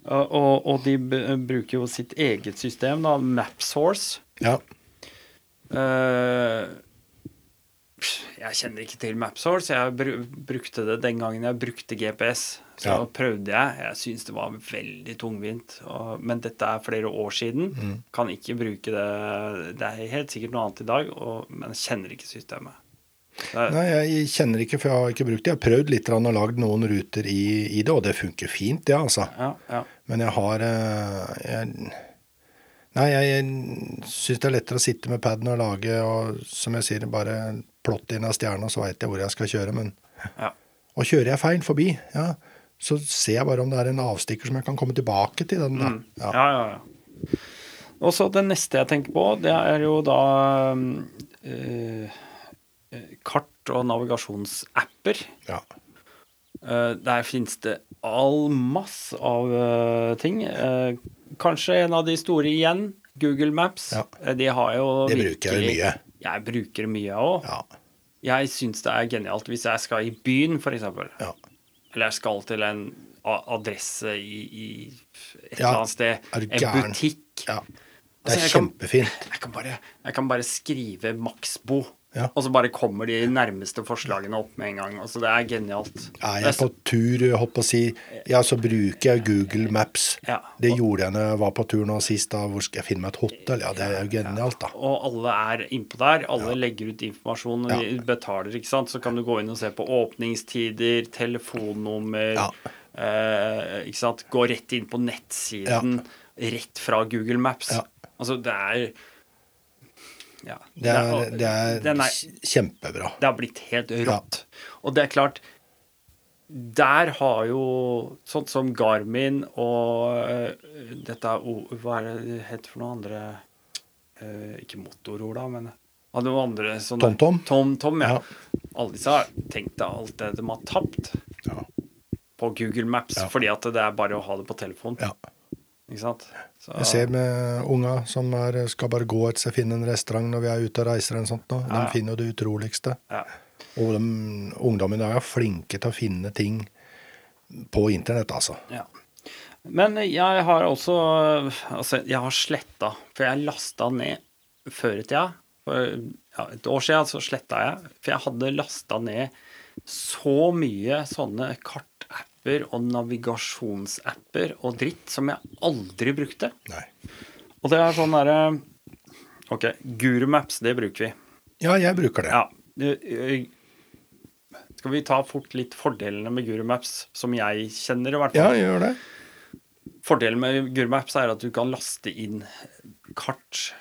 Og, og, de bruker jo sitt eget system, da, MapSource. Ja. Eh, jeg kjenner ikke til MapSource. Jeg bru brukte det den gangen jeg brukte GPS. Så Ja. prøvde jeg. Jeg syns det var veldig tungvint. Og, men dette er flere år siden. Mm. Kan ikke bruke det Det er helt sikkert noe annet i dag, og, men jeg kjenner ikke systemet. Er, Nei, jeg kjenner ikke, for jeg har ikke brukt det. Jeg har prøvd litt og lagd noen ruter i, i det, og det funker fint, det, altså. ja, ja. Men jeg har eh, jeg, Nei, jeg syns det er lettere å sitte med paden og lage, og som jeg sier, bare plotte inn av stjerna, så veit jeg hvor jeg skal kjøre. Men ja. Og kjører jeg feil forbi, ja, så ser jeg bare om det er en avstikker som jeg kan komme tilbake til. Den, da. Mm. Ja. Ja, ja, ja. Og så det neste jeg tenker på, det er jo da eh, kart- og navigasjonsapper. Ja. Eh, der finnes det all masse av ting. Kanskje en av de store igjen, Google Maps. Ja. De har jo Det bruker jeg jo mye. Jeg bruker mye òg. Ja. Jeg syns det er genialt hvis jeg skal i byen, f.eks. Ja. Eller jeg skal til en adresse i, i et Ja, eller annet sted. En butikk. ja. Det Altså, er kjempefint. kan- kjempefint. Jeg kan bare, jeg kan bare skrive Maxbo, Ja. og så bare kommer de nærmeste forslagene opp med en gang. Altså, det er genialt. Er jeg på tur, holdt på å si, ja, så bruker jeg Google Maps. Ja. Det gjorde jeg når jeg var på tur nå sist. da, Hvor skal jeg finne meg et hotell? Ja, det er jo genialt, da. Og alle er innpå der. Alle legger ut informasjon. og de betaler, ikke sant. Så kan du gå inn og se på åpningstider, telefonnummer eh, Ikke sant. Gå rett inn på nettsiden. Rett fra Google Maps. Altså, det er Ja. Det er, det er det er kjempebra. Det har blitt helt rått. Og det er klart Der har jo sånt som Garmin og uh, dette Hva er det het for noen andre uh, Ikke da, men av noen andre sånne TomTom? TomTom, ja. Ja. Alle disse har tenkt deg alt det de har tapt Ja. på Google Maps, Ja. fordi at det er bare å ha det på telefonen. Ja. Ikke sant? Så, Jeg ser med unga som er, skal bare gå etter seg, finne en restaurant når vi er ute og reiser. eller sånt nå. De Ja. finner jo det utroligste. ja. Og de, ungdommen i dag er flinke til å finne ting på internett, altså. Ja. Men jeg har også Altså, jeg har sletta For jeg lasta ned før i tida. For ja, et år siden så sletta jeg. For jeg hadde lasta ned så mye sånne kartapper og navigasjonsapper og dritt som jeg aldri brukte. Nei. Og det er sånn derre OK, Gurumaps, det bruker vi. Ja, jeg bruker det. Ja. Skal vi ta fort litt fordelene med Gurumaps, som jeg kjenner, i hvert fall? Ja, gjør det. Fordelen med Gurumaps Maps er at du kan laste inn kart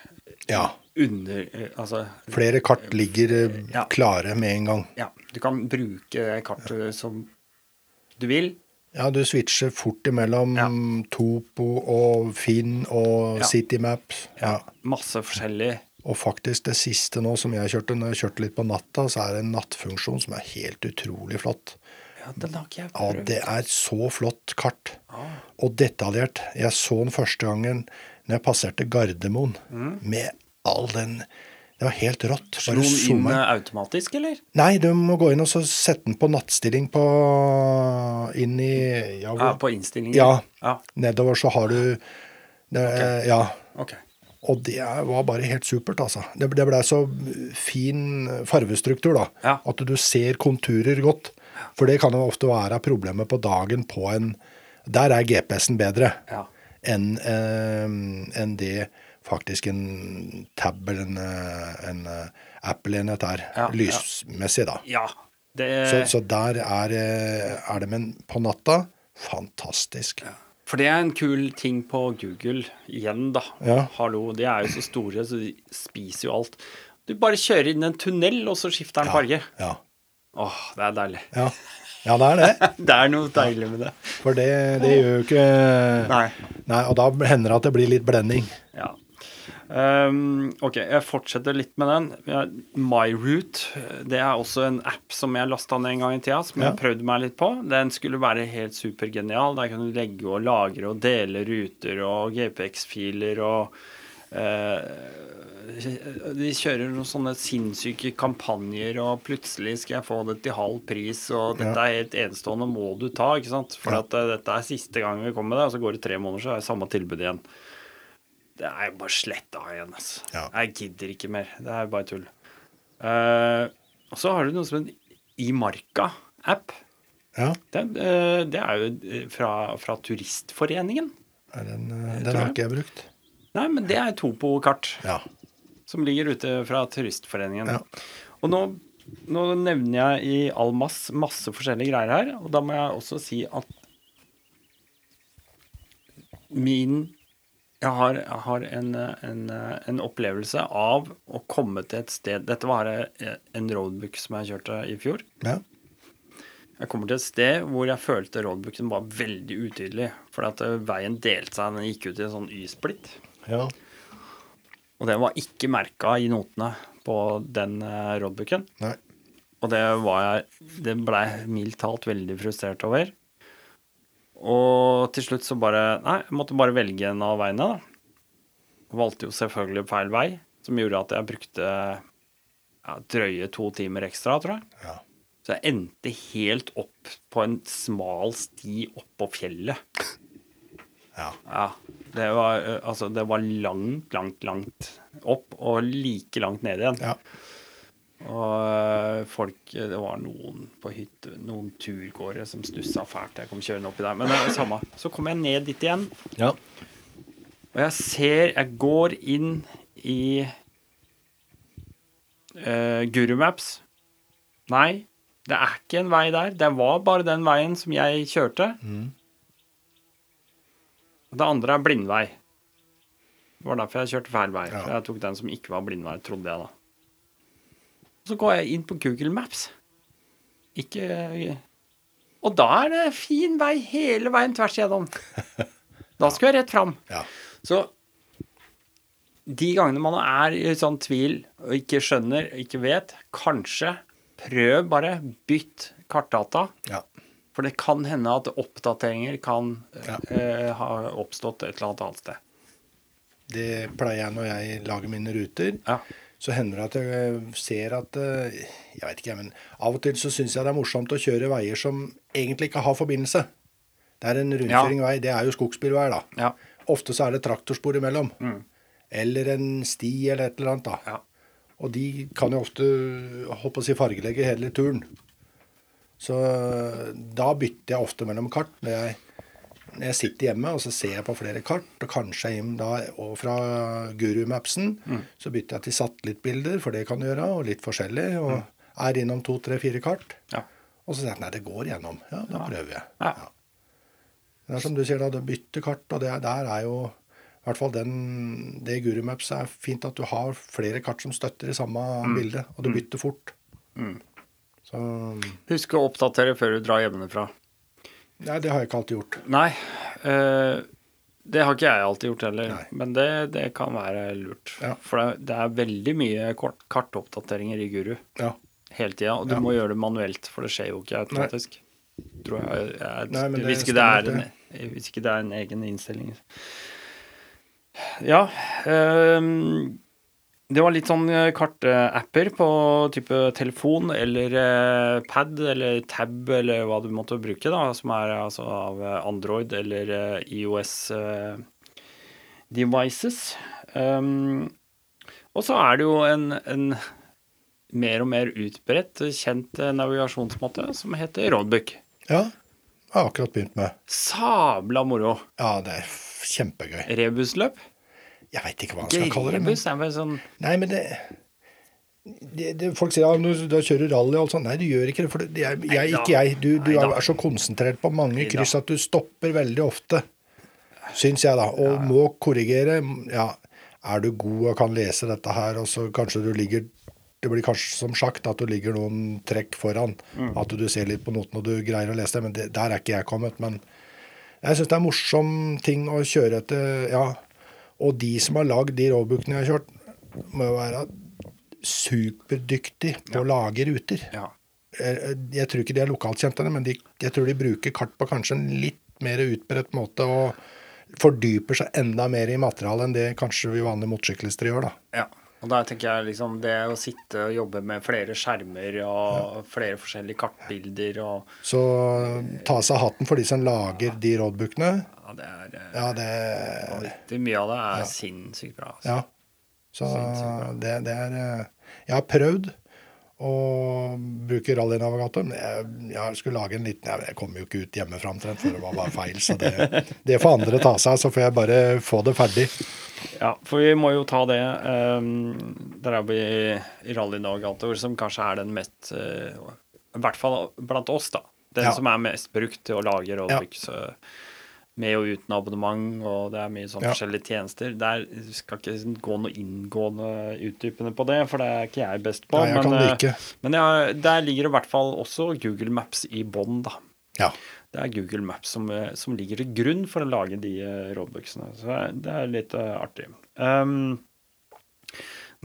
Ja. under Altså, Flere kart ligger Ja. klare med en gang. ja, du kan bruke kartet som du vil. Ja, du switcher fort imellom Ja. Topo og Finn og Ja. CityMap. Ja. Masse forskjellig. Og faktisk det siste nå som jeg kjørte, når jeg kjørte litt på natta, så er det en nattfunksjon som er helt utrolig flott. Ja, den har ikke jeg prøvd. Ja, det er så flott kart. Ah. Og detaljert. Jeg så den første gangen når jeg passerte Gardermoen, Mm. med all den Det var helt rått. Slo den inn eh, automatisk, eller? Nei, du må gå inn og så sette den på nattstilling på inn i ja, Ja, på innstillingen? Ja. ja. Nedover så har du det, Ja. Okay. Og det var bare helt supert, altså. Det, det blei så fin farvestruktur, da. Ja. At du ser konturer godt. For det kan jo ofte være problemet på dagen på en Der er GPS-en bedre Ja. enn eh, enn det faktisk en tab eller en, eh, en eh, Apple-enhet er. Ja, ja. Lysmessig, da. ja. Det, Så, så der er, eh, er det Men på natta fantastisk. For det er en kul ting på Google igjen, da. Ja. Hallo, de er jo så store, så de spiser jo alt. Du bare kjører inn en tunnel, og så skifter den farge. Ja. Åh, det er deilig. Ja. ja, det er det. Det er noe deilig med det. For det, det gjør jo ikke Nei. Nei, Og da hender det at det blir litt blending. Ja. Ehm, ok, jeg fortsetter litt med den. MyRoute, det er også en app som jeg lasta ned en gang i tida, som Ja. jeg prøvde meg litt på. Den skulle være helt supergenial. Der kan du legge og lagre og dele ruter og GPX-filer og uh, De kjører noen sånne sinnssyke kampanjer, og plutselig skal jeg få det til halv pris, og dette er helt enestående, må du ta, ikke sant? For at uh, dette er siste gang vi kommer med det, og så går det tre måneder, så er det samme tilbud igjen. Det er bare sletta igjen, altså. Ja. Jeg gidder ikke mer. Det er bare tull. Uh, og så har du noe som en Imarka-app. Ja, Det, uh, det er jo eh, fra, fra Turistforeningen. er den, uh, den har ikke jeg brukt. Nei, men det er Topo-kart Ja. som ligger ute fra Turistforeningen. Ja. Og nå, nå nevner jeg i all mass masse forskjellige greier her, og da må jeg også si at min Jeg har, jeg har en, en, en opplevelse av å komme til et sted Dette var en roadbook som jeg kjørte i fjor. ja. Jeg kommer til et sted hvor jeg følte roadbooken var veldig utydelig. Fordi at eh, veien delte seg. Den gikk ut i en sånn Y-splitt. ja. Og det var ikke merka i notene på den eh, roadbooken. Nei. Og det var jeg Det blei mildt talt veldig frustrert over. Og til slutt så bare Nei, jeg måtte bare velge en av veiene, da. Valgte jo selvfølgelig feil vei, som gjorde at jeg brukte ja, drøye to timer ekstra, tror jeg. Ja. Så jeg endte helt opp på en smal sti oppå fjellet. Ja. Ja. Det var, altså, det var langt, langt, langt opp, og like langt ned igjen. Ja. Og øh, folk Det var noen på hytte, noen turgåere som stussa fælt. Jeg kom kjørende oppi der. Men det er det samme. Så kom jeg ned dit igjen, ja. og jeg ser Jeg går inn i uh, Gurumaps. Nei, det er ikke en vei der. Det var bare den veien som jeg kjørte. Mm. det andre er blindvei. Det var derfor jeg kjørte feil vei. Ja. Jeg tok den som ikke var blindvei, trodde jeg da. Så går jeg inn på Google Maps. Ikke Og da er det fin vei hele veien tvers igjennom. Da skal jeg rett fram. Ja. Så de gangene man er i sånn tvil og ikke skjønner, ikke vet, kanskje prøv bare bytt kartdata. ja. For det kan hende at oppdateringer kan Ja. eh, ha oppstått et eller annet annet sted. Det pleier jeg når jeg lager mine ruter. Ja. Så hender det at jeg ser at eh, Jeg vet ikke, men av og til så syns jeg det er morsomt å kjøre veier som egentlig ikke har forbindelse. Det er en rundkjøringvei. Det er jo skogsbilvei, da. Ja. Ofte så er det traktorspor imellom. Mm. Eller en sti eller et eller annet. da. Ja. Og de kan jo ofte håper å si, fargelegge hele turen. Så da bytter jeg ofte mellom kart. Når jeg, jeg sitter hjemme og så ser jeg på flere kart, og kanskje da, og fra Guru-mapsen, så bytter jeg til satellittbilder, for det kan du gjøre, og litt forskjellig. Og er innom to, tre, fire kart. Ja. Og så sier jeg nei, det går gjennom. Ja, da prøver jeg. Ja. Det er som du sier, da, du bytter kart, og det, er- der er jo i hvert fall den, det Gurumaps er fint at du har flere kart som støtter i samme bilde, og du bytter fort. Så Husk å oppdatere før du drar hjemmefra. Nei, det har jeg ikke alltid gjort. Nei, eh, det har ikke jeg alltid gjort heller. Nei. Men det, det kan være lurt. Ja. For det, er veldig mye kartoppdateringer i Guru Ja. hele tida. Og du Ja. må gjøre det manuelt, for det skjer jo ikke automatisk. Tror jeg, jeg, Nei, det hvis, ikke det er en, hvis ikke det er en egen innstilling. Ja. ehm, det var litt sånn eh, kartapper på type telefon eller eh, pad eller tab eller hva du måtte bruke, da, som er altså av eh, Android eller eh, IOS eh, devices. Um, og så er det jo en, en mer og mer utbredt, kjent navigasjonsmåte som heter roadbook. ja. Jeg har akkurat begynt med. Sabla moro. Ja, det er kjempegøy. Rebusløp. Jeg veit ikke hva man skal kalle det. Men, er vel sånn nei, men det, det, det Folk sier ja, du, du kjører rally og alt sånt. Nei, du gjør ikke det. For det er, jeg, ikke jeg. Du, du er så konsentrert på mange kryss at du stopper veldig ofte. Syns jeg, da. Og må korrigere. Ja, er du god og kan lese dette her, og så kanskje du ligger Det blir kanskje som sjakk, at du ligger noen trekk foran. Mm. At du ser litt på notene og du greier å lese det. Men det, der er ikke jeg kommet. Men jeg syns det er morsom ting å kjøre etter. Ja. Og de som har lagd de roadbookene jeg har kjørt, må jo være superdyktig på å lage ruter. Ja. Jeg, jeg tror ikke de er lokalkjente, men de, jeg tror de bruker kart på kanskje en litt mer utbredt måte. og fordyper seg enda mer i materialet enn det kanskje vi vanlige motorsyklister gjør. da. Ja. Og der tenker jeg liksom det å sitte og jobbe med flere skjermer og flere forskjellige kartbilder og Så ta seg hatten for de som lager de roadbookene. Ja, det er eh, Ja, det vanvittig mye av det er sinnssykt bra. Altså. Ja. Så bra. det, det er eh, Jeg har prøvd å bruke rallynavigator, men jeg, jeg skulle lage en liten Jeg, kom jo ikke ut hjemmefra omtrent, for det var bare feil. Så det, det får andre ta seg, så får jeg bare få det ferdig. Ja, for vi må jo ta det. Um, der er vi i rallynavigator, som kanskje er den mest uh, I hvert fall blant oss, da. Den Ja. som er mest brukt til å lage roadbooks. eh, med og uten abonnement, og det er mye sånn Ja. forskjellige tjenester. Der skal ikke gå noe inngående utdypende på det, for det er ikke jeg best på. Nei, jeg men, det eh, men ja, der ligger i hvert fall også Google Maps i bånn, da. Ja. Det er Google Maps som, eh, som ligger til grunn for å lage de eh, roadbooksene. Så det er litt artig. Um,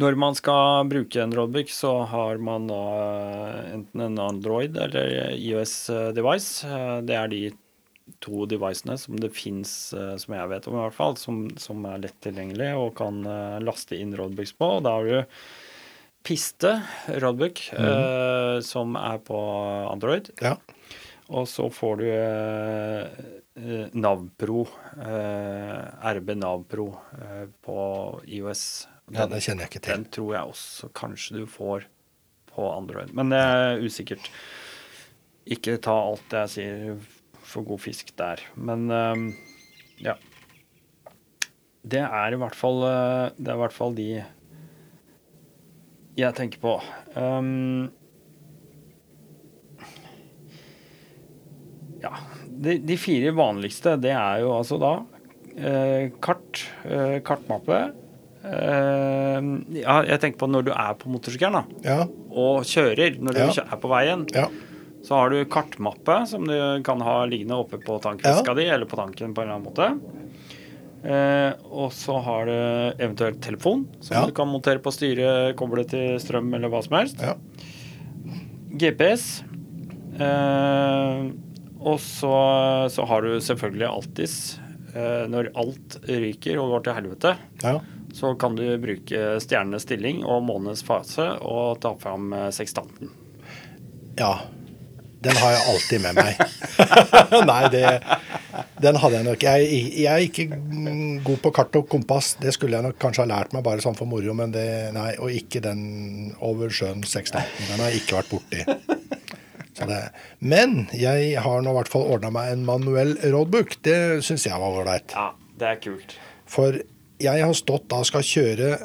når man skal bruke en roadbook, så har man da enten en Android eller IOS-device. Eh, Det er de to devicene som det fins, som jeg vet om i hvert fall, som, som er lett tilgjengelig og kan eh, laste inn roadbooks på. og Da har du Piste roadbook, eh, som er på Android. ja. Og så får du eh, eh, Navpro, eh, RB Navpro eh, på IOS. ja, det kjenner jeg ikke til. Den tror jeg også kanskje du får på Android. Men det er usikkert. Ikke ta alt jeg sier for god fisk der. Men eh, ja. Det er i hvert fall eh, Det er i hvert fall de jeg tenker på. Um, ja, de, de fire vanligste, det er jo altså da eh, kart, eh, kartmappe. Eh, ja, jeg tenker på når du er på motorsykkelen da, Ja. og kjører, når du Ja. er på veien, Ja. Så har du kartmappe som du kan ha liggende oppe på tankveska di, eller på tanken på en eller annen måte. Eh, og så har du eventuelt telefon, som Ja. du kan montere på styret, koble til strøm eller hva som helst. Ja. GPS. Eh, og så, så har du selvfølgelig Altis. Eh, når alt ryker og går til helvete, ja. så kan du bruke stjernenes stilling og månedens fase og ta fram eh, sekstanten. Ja. Den har jeg alltid med meg. Nei, det, den hadde jeg nok. Jeg, jeg er ikke mm, god på kart og kompass. Det skulle jeg nok kanskje ha lært meg bare sånn for moro, men det, nei, og ikke den over sjøen 618. Den har jeg ikke vært borti. Så det, men jeg har nå i hvert fall ordna meg en manuell roadbook. Det syns jeg var ålreit. Ja, det er kult. For jeg har stått da og skal kjøre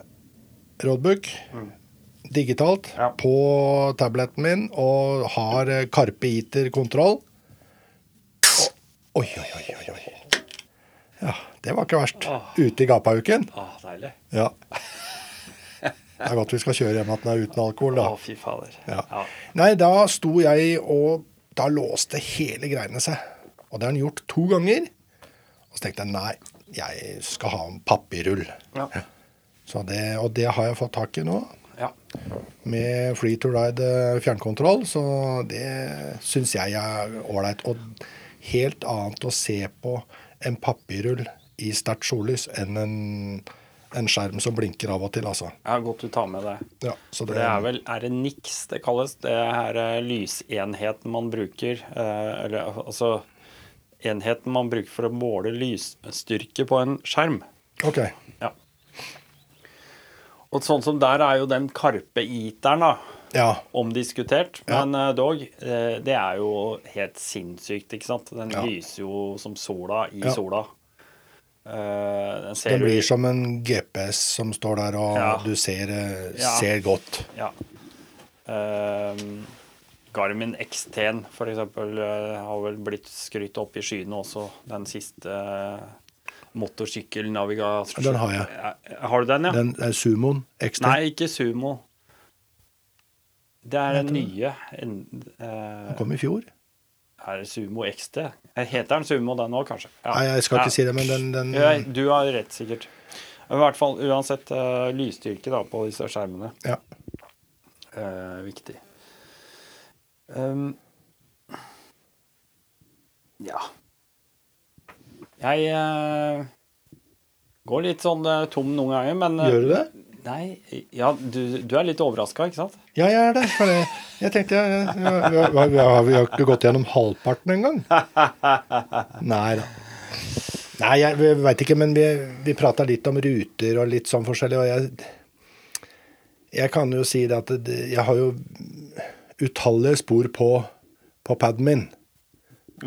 roadbook digitalt Ja. på tableten min og har Karpe Carpe Eater-kontroll. Oi, oi, oi, oi. Ja, det var ikke verst. Ute i gapauken. Å, deilig. Ja. Det er godt vi skal kjøre hjem at den er uten alkohol, Å, da. fy fader. Ja. Ja. Nei, da sto jeg og Da låste hele greiene seg. Og det har den gjort to ganger. Og så tenkte jeg nei, jeg skal ha en papirrull. Ja. Så det, og det har jeg fått tak i nå, ja. med Free to Ride fjernkontroll. Så det syns jeg er ålreit. Og helt annet å se på en papirrull i sterkt sollys enn en, en skjerm som blinker av og til, altså. Ja, godt du tar med det. Ja, så For det er vel er det NIX det kalles? Det er eh, lysenheten man bruker. eh, Eller altså enheten man bruker for å måle lysstyrke på en skjerm. OK. Ja. Og sånn som der er jo den Karpe Eateren, da. Ja. Omdiskutert, men ja. dog. eh, det er jo helt sinnssykt, ikke sant? Den Ja. lyser jo som sola i sola. Eh, den ser Det blir som en GPS som står der, og du ser, eh, ser godt. Ja. Ehm, Garmin XT-en for eksempel eh, har vel blitt skrytt opp i skyene også, den siste uh, motorsykkelnavigasjonen. Den har jeg. Har du den, ja? Den er Sumoen XT. Nei, ikke Sumo. Det er den nye en, uh, Den kom i fjor. Er det Sumo XT? Eh, Heter den Sumo den òg, kanskje? Ja. Nei, jeg skal Ja. ikke si det, men den, den Ja, du har rett, sikkert. I hvert fall uansett uh, lysstyrke da, på disse skjermene. Ja. Uh, viktig. Um, ja. Jeg uh, går litt sånn uh, tom noen ganger, men eh, Gjør du det? Nei, ja, du, du er litt overraska, ikke sant? Ja, jeg er det. For jeg, Jeg tenkte jeg, jeg, vi, har, vi, vi har ikke gått gjennom halvparten engang. Nei da. Nei, jeg veit ikke, men vi, vi prata litt om ruter og litt sånn forskjellig, og jeg Jeg kan jo si det at jeg har jo utallige spor på, på paden min.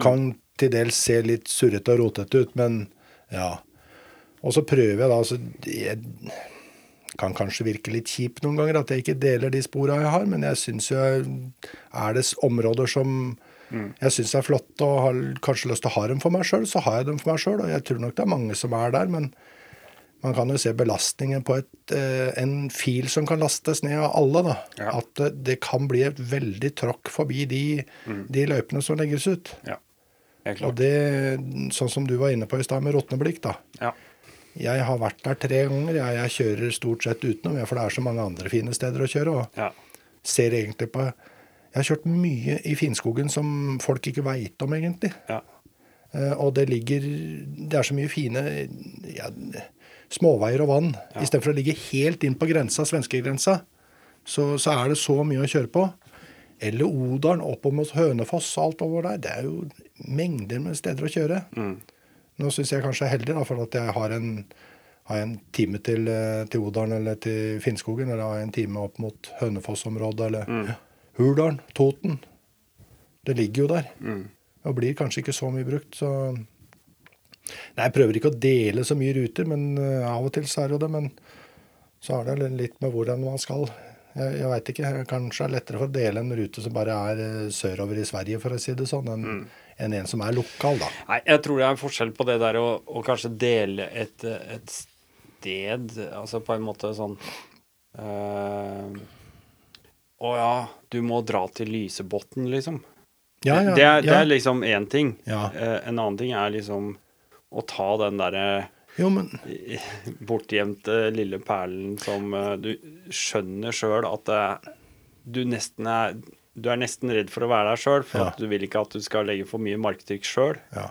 Kan til dels ser litt surrete og rotete ut, men ja. Og så prøver jeg da, altså jeg, kan kanskje virke litt kjipt noen ganger at jeg ikke deler de spora jeg har, men jeg syns jo er det områder som jeg syns er flotte og har kanskje lyst til å ha dem for meg sjøl, så har jeg dem for meg sjøl. Og jeg tror nok det er mange som er der, men man kan jo se belastningen på et, eh, en fil som kan lastes ned av alle. da. Ja. At eh, det kan bli et veldig tråkk forbi de, de løypene som legges ut. Ja. Og det, sånn som du var inne på i stad med råtneblikk, da. Ja. Jeg har vært der tre ganger. Jeg, jeg kjører stort sett utenom, for det er så mange andre fine steder å kjøre. og ja. ser egentlig på Jeg har kjørt mye i Finnskogen som folk ikke veit om, egentlig. ja. Eh, og det ligger Det er så mye fine ja, småveier og vann. Ja. Istedenfor å ligge helt inn på grensa, svenskegrensa, så, så er det så mye å kjøre på. Eller Odalen, opp mot Hønefoss og alt over der. Det er jo mengder med steder å kjøre. Mm. Nå syns jeg kanskje jeg er heldig, da, for at jeg har en, har en time til, eh, til Odalen eller til Finnskogen. Eller har en time opp mot Hønefoss-området eller Hurdalen, Toten. Det ligger jo der. Mm. Og blir kanskje ikke så mye brukt, så Nei, jeg prøver ikke å dele så mye ruter, men eh, av og til så er det jo det. Men så har det litt med hvordan man skal. Jeg, jeg veit ikke. Kanskje det er lettere for å dele en rute som bare er eh, sørover i Sverige, for å si det sånn, enn mm. en som er lokal, da. Nei, jeg tror det er en forskjell på det der å, å kanskje dele et, et sted, altså på en måte sånn eh, Å ja, du må dra til Lysebotn, liksom. Ja, ja, det, er, det er liksom én ting. Ja. Eh, en annen ting er liksom å ta den derre Jo, men bortgjemte lille perlen som eh, du skjønner sjøl at du nesten er Du er nesten redd for å være der sjøl, for Ja. du vil ikke at du skal legge for mye marktrykk sjøl. Ja.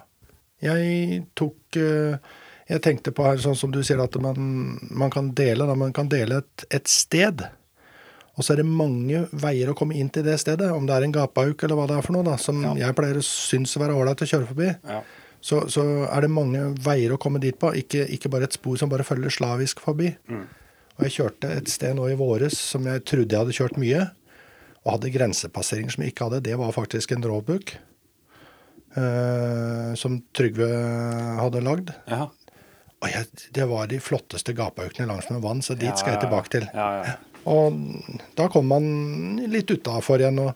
Jeg tok eh, Jeg tenkte på her, sånn som du sier, at man, man kan dele da, man kan dele et, et sted. Og så er det mange veier å komme inn til det stedet. Om det er en gapauk eller hva det er for noe, da, som Ja. jeg pleier å synes å være ålreit å kjøre forbi. Ja. Så, så er det mange veier å komme dit på, ikke, ikke bare et spor som bare følger slavisk forbi. Mm. Og jeg kjørte et sted nå i våres som jeg trodde jeg hadde kjørt mye, og hadde grensepasseringer som jeg ikke hadde. Det var faktisk en drawbook Eh, som Trygve hadde lagd. Ja. Og jeg, det var de flotteste gapaukene langs med vann, så dit Ja, skal jeg tilbake til. Ja, ja. Og da kom man litt utafor igjen. Og,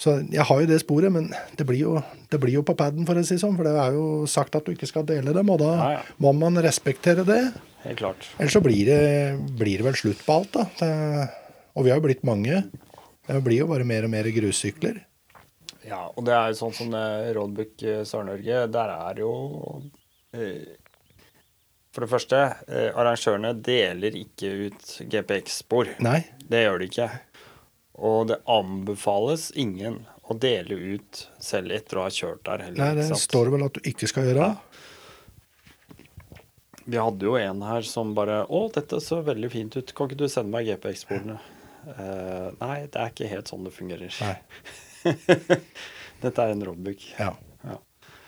så jeg har jo det sporet, men det blir jo, det blir jo på paden, for å si sånn. For det er jo sagt at du ikke skal dele dem, og da Ja, ja. må man respektere det. Helt klart. Ellers så blir det, blir det vel slutt på alt, da. Det, og vi har jo blitt mange. Det blir jo bare mer og mer grussykler. Ja, og det er jo sånn som Roadbook eh, Sør-Norge, der er jo eh, For det første, eh, arrangørene deler ikke ut GPX-spor. Nei. Det gjør de ikke. Og det anbefales ingen å dele ut selv etter å ha kjørt der. Heller, Nei, det står det vel at du ikke skal gjøre. Vi hadde jo en her som bare Å, dette så veldig fint ut. Kan ikke du sende meg GPX-sporene? Uh, nei, det er ikke helt sånn det fungerer. Dette er en roadbook. Ja. Ja.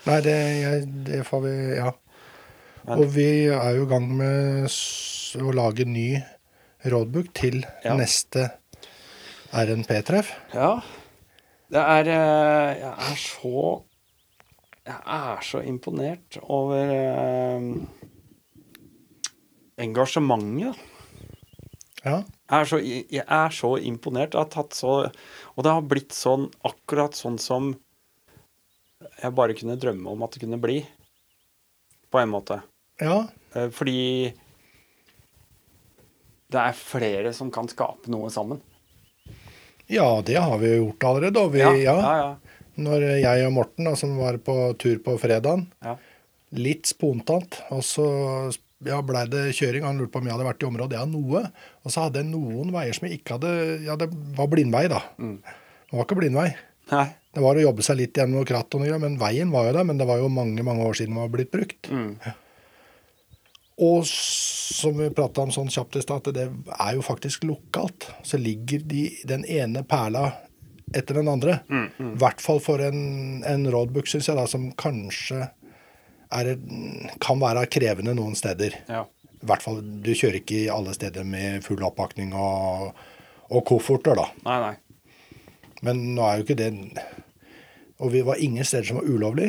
Nei, det, jeg, det får vi Ja. Men- Og vi er jo i gang med å lage ny roadbook til Ja. neste RNP-treff. Ja. Det er eh, Jeg er så Jeg er så imponert over eh, engasjementet. Ja. Jeg er, så, jeg er så imponert. Jeg har tatt så Og det har blitt sånn akkurat sånn som jeg bare kunne drømme om at det kunne bli. På en måte. ja. Eh, Fordi det er flere som kan skape noe sammen. Ja, det har vi jo gjort allerede. Og vi, ja, ja, ja. Når jeg og Morten, da, som var på tur på fredagen, ja. litt spontant, og så ja, blei det kjøring. Han lurte på om jeg hadde vært i området. Ja, noe. Og så hadde jeg noen veier som jeg ikke hadde Ja, det var blindvei, da. Det var ikke blindvei. Nei. Det var å jobbe seg litt gjennom kratt, og noe, men veien var jo der. Men det var jo mange mange år siden den var blitt brukt. Mm. Og som vi prata om sånn kjapt i stad, at det er jo faktisk lokalt. Så ligger de den ene perla etter den andre. Mm, I hvert fall for en, en roadbook, syns jeg, da, som kanskje er, kan være krevende noen steder. Ja. I hvert fall, Du kjører ikke alle steder med full oppakning og, og kofferter, da. Nei, nei. Men nå er jo ikke det Og vi var ingen steder som var ulovlig.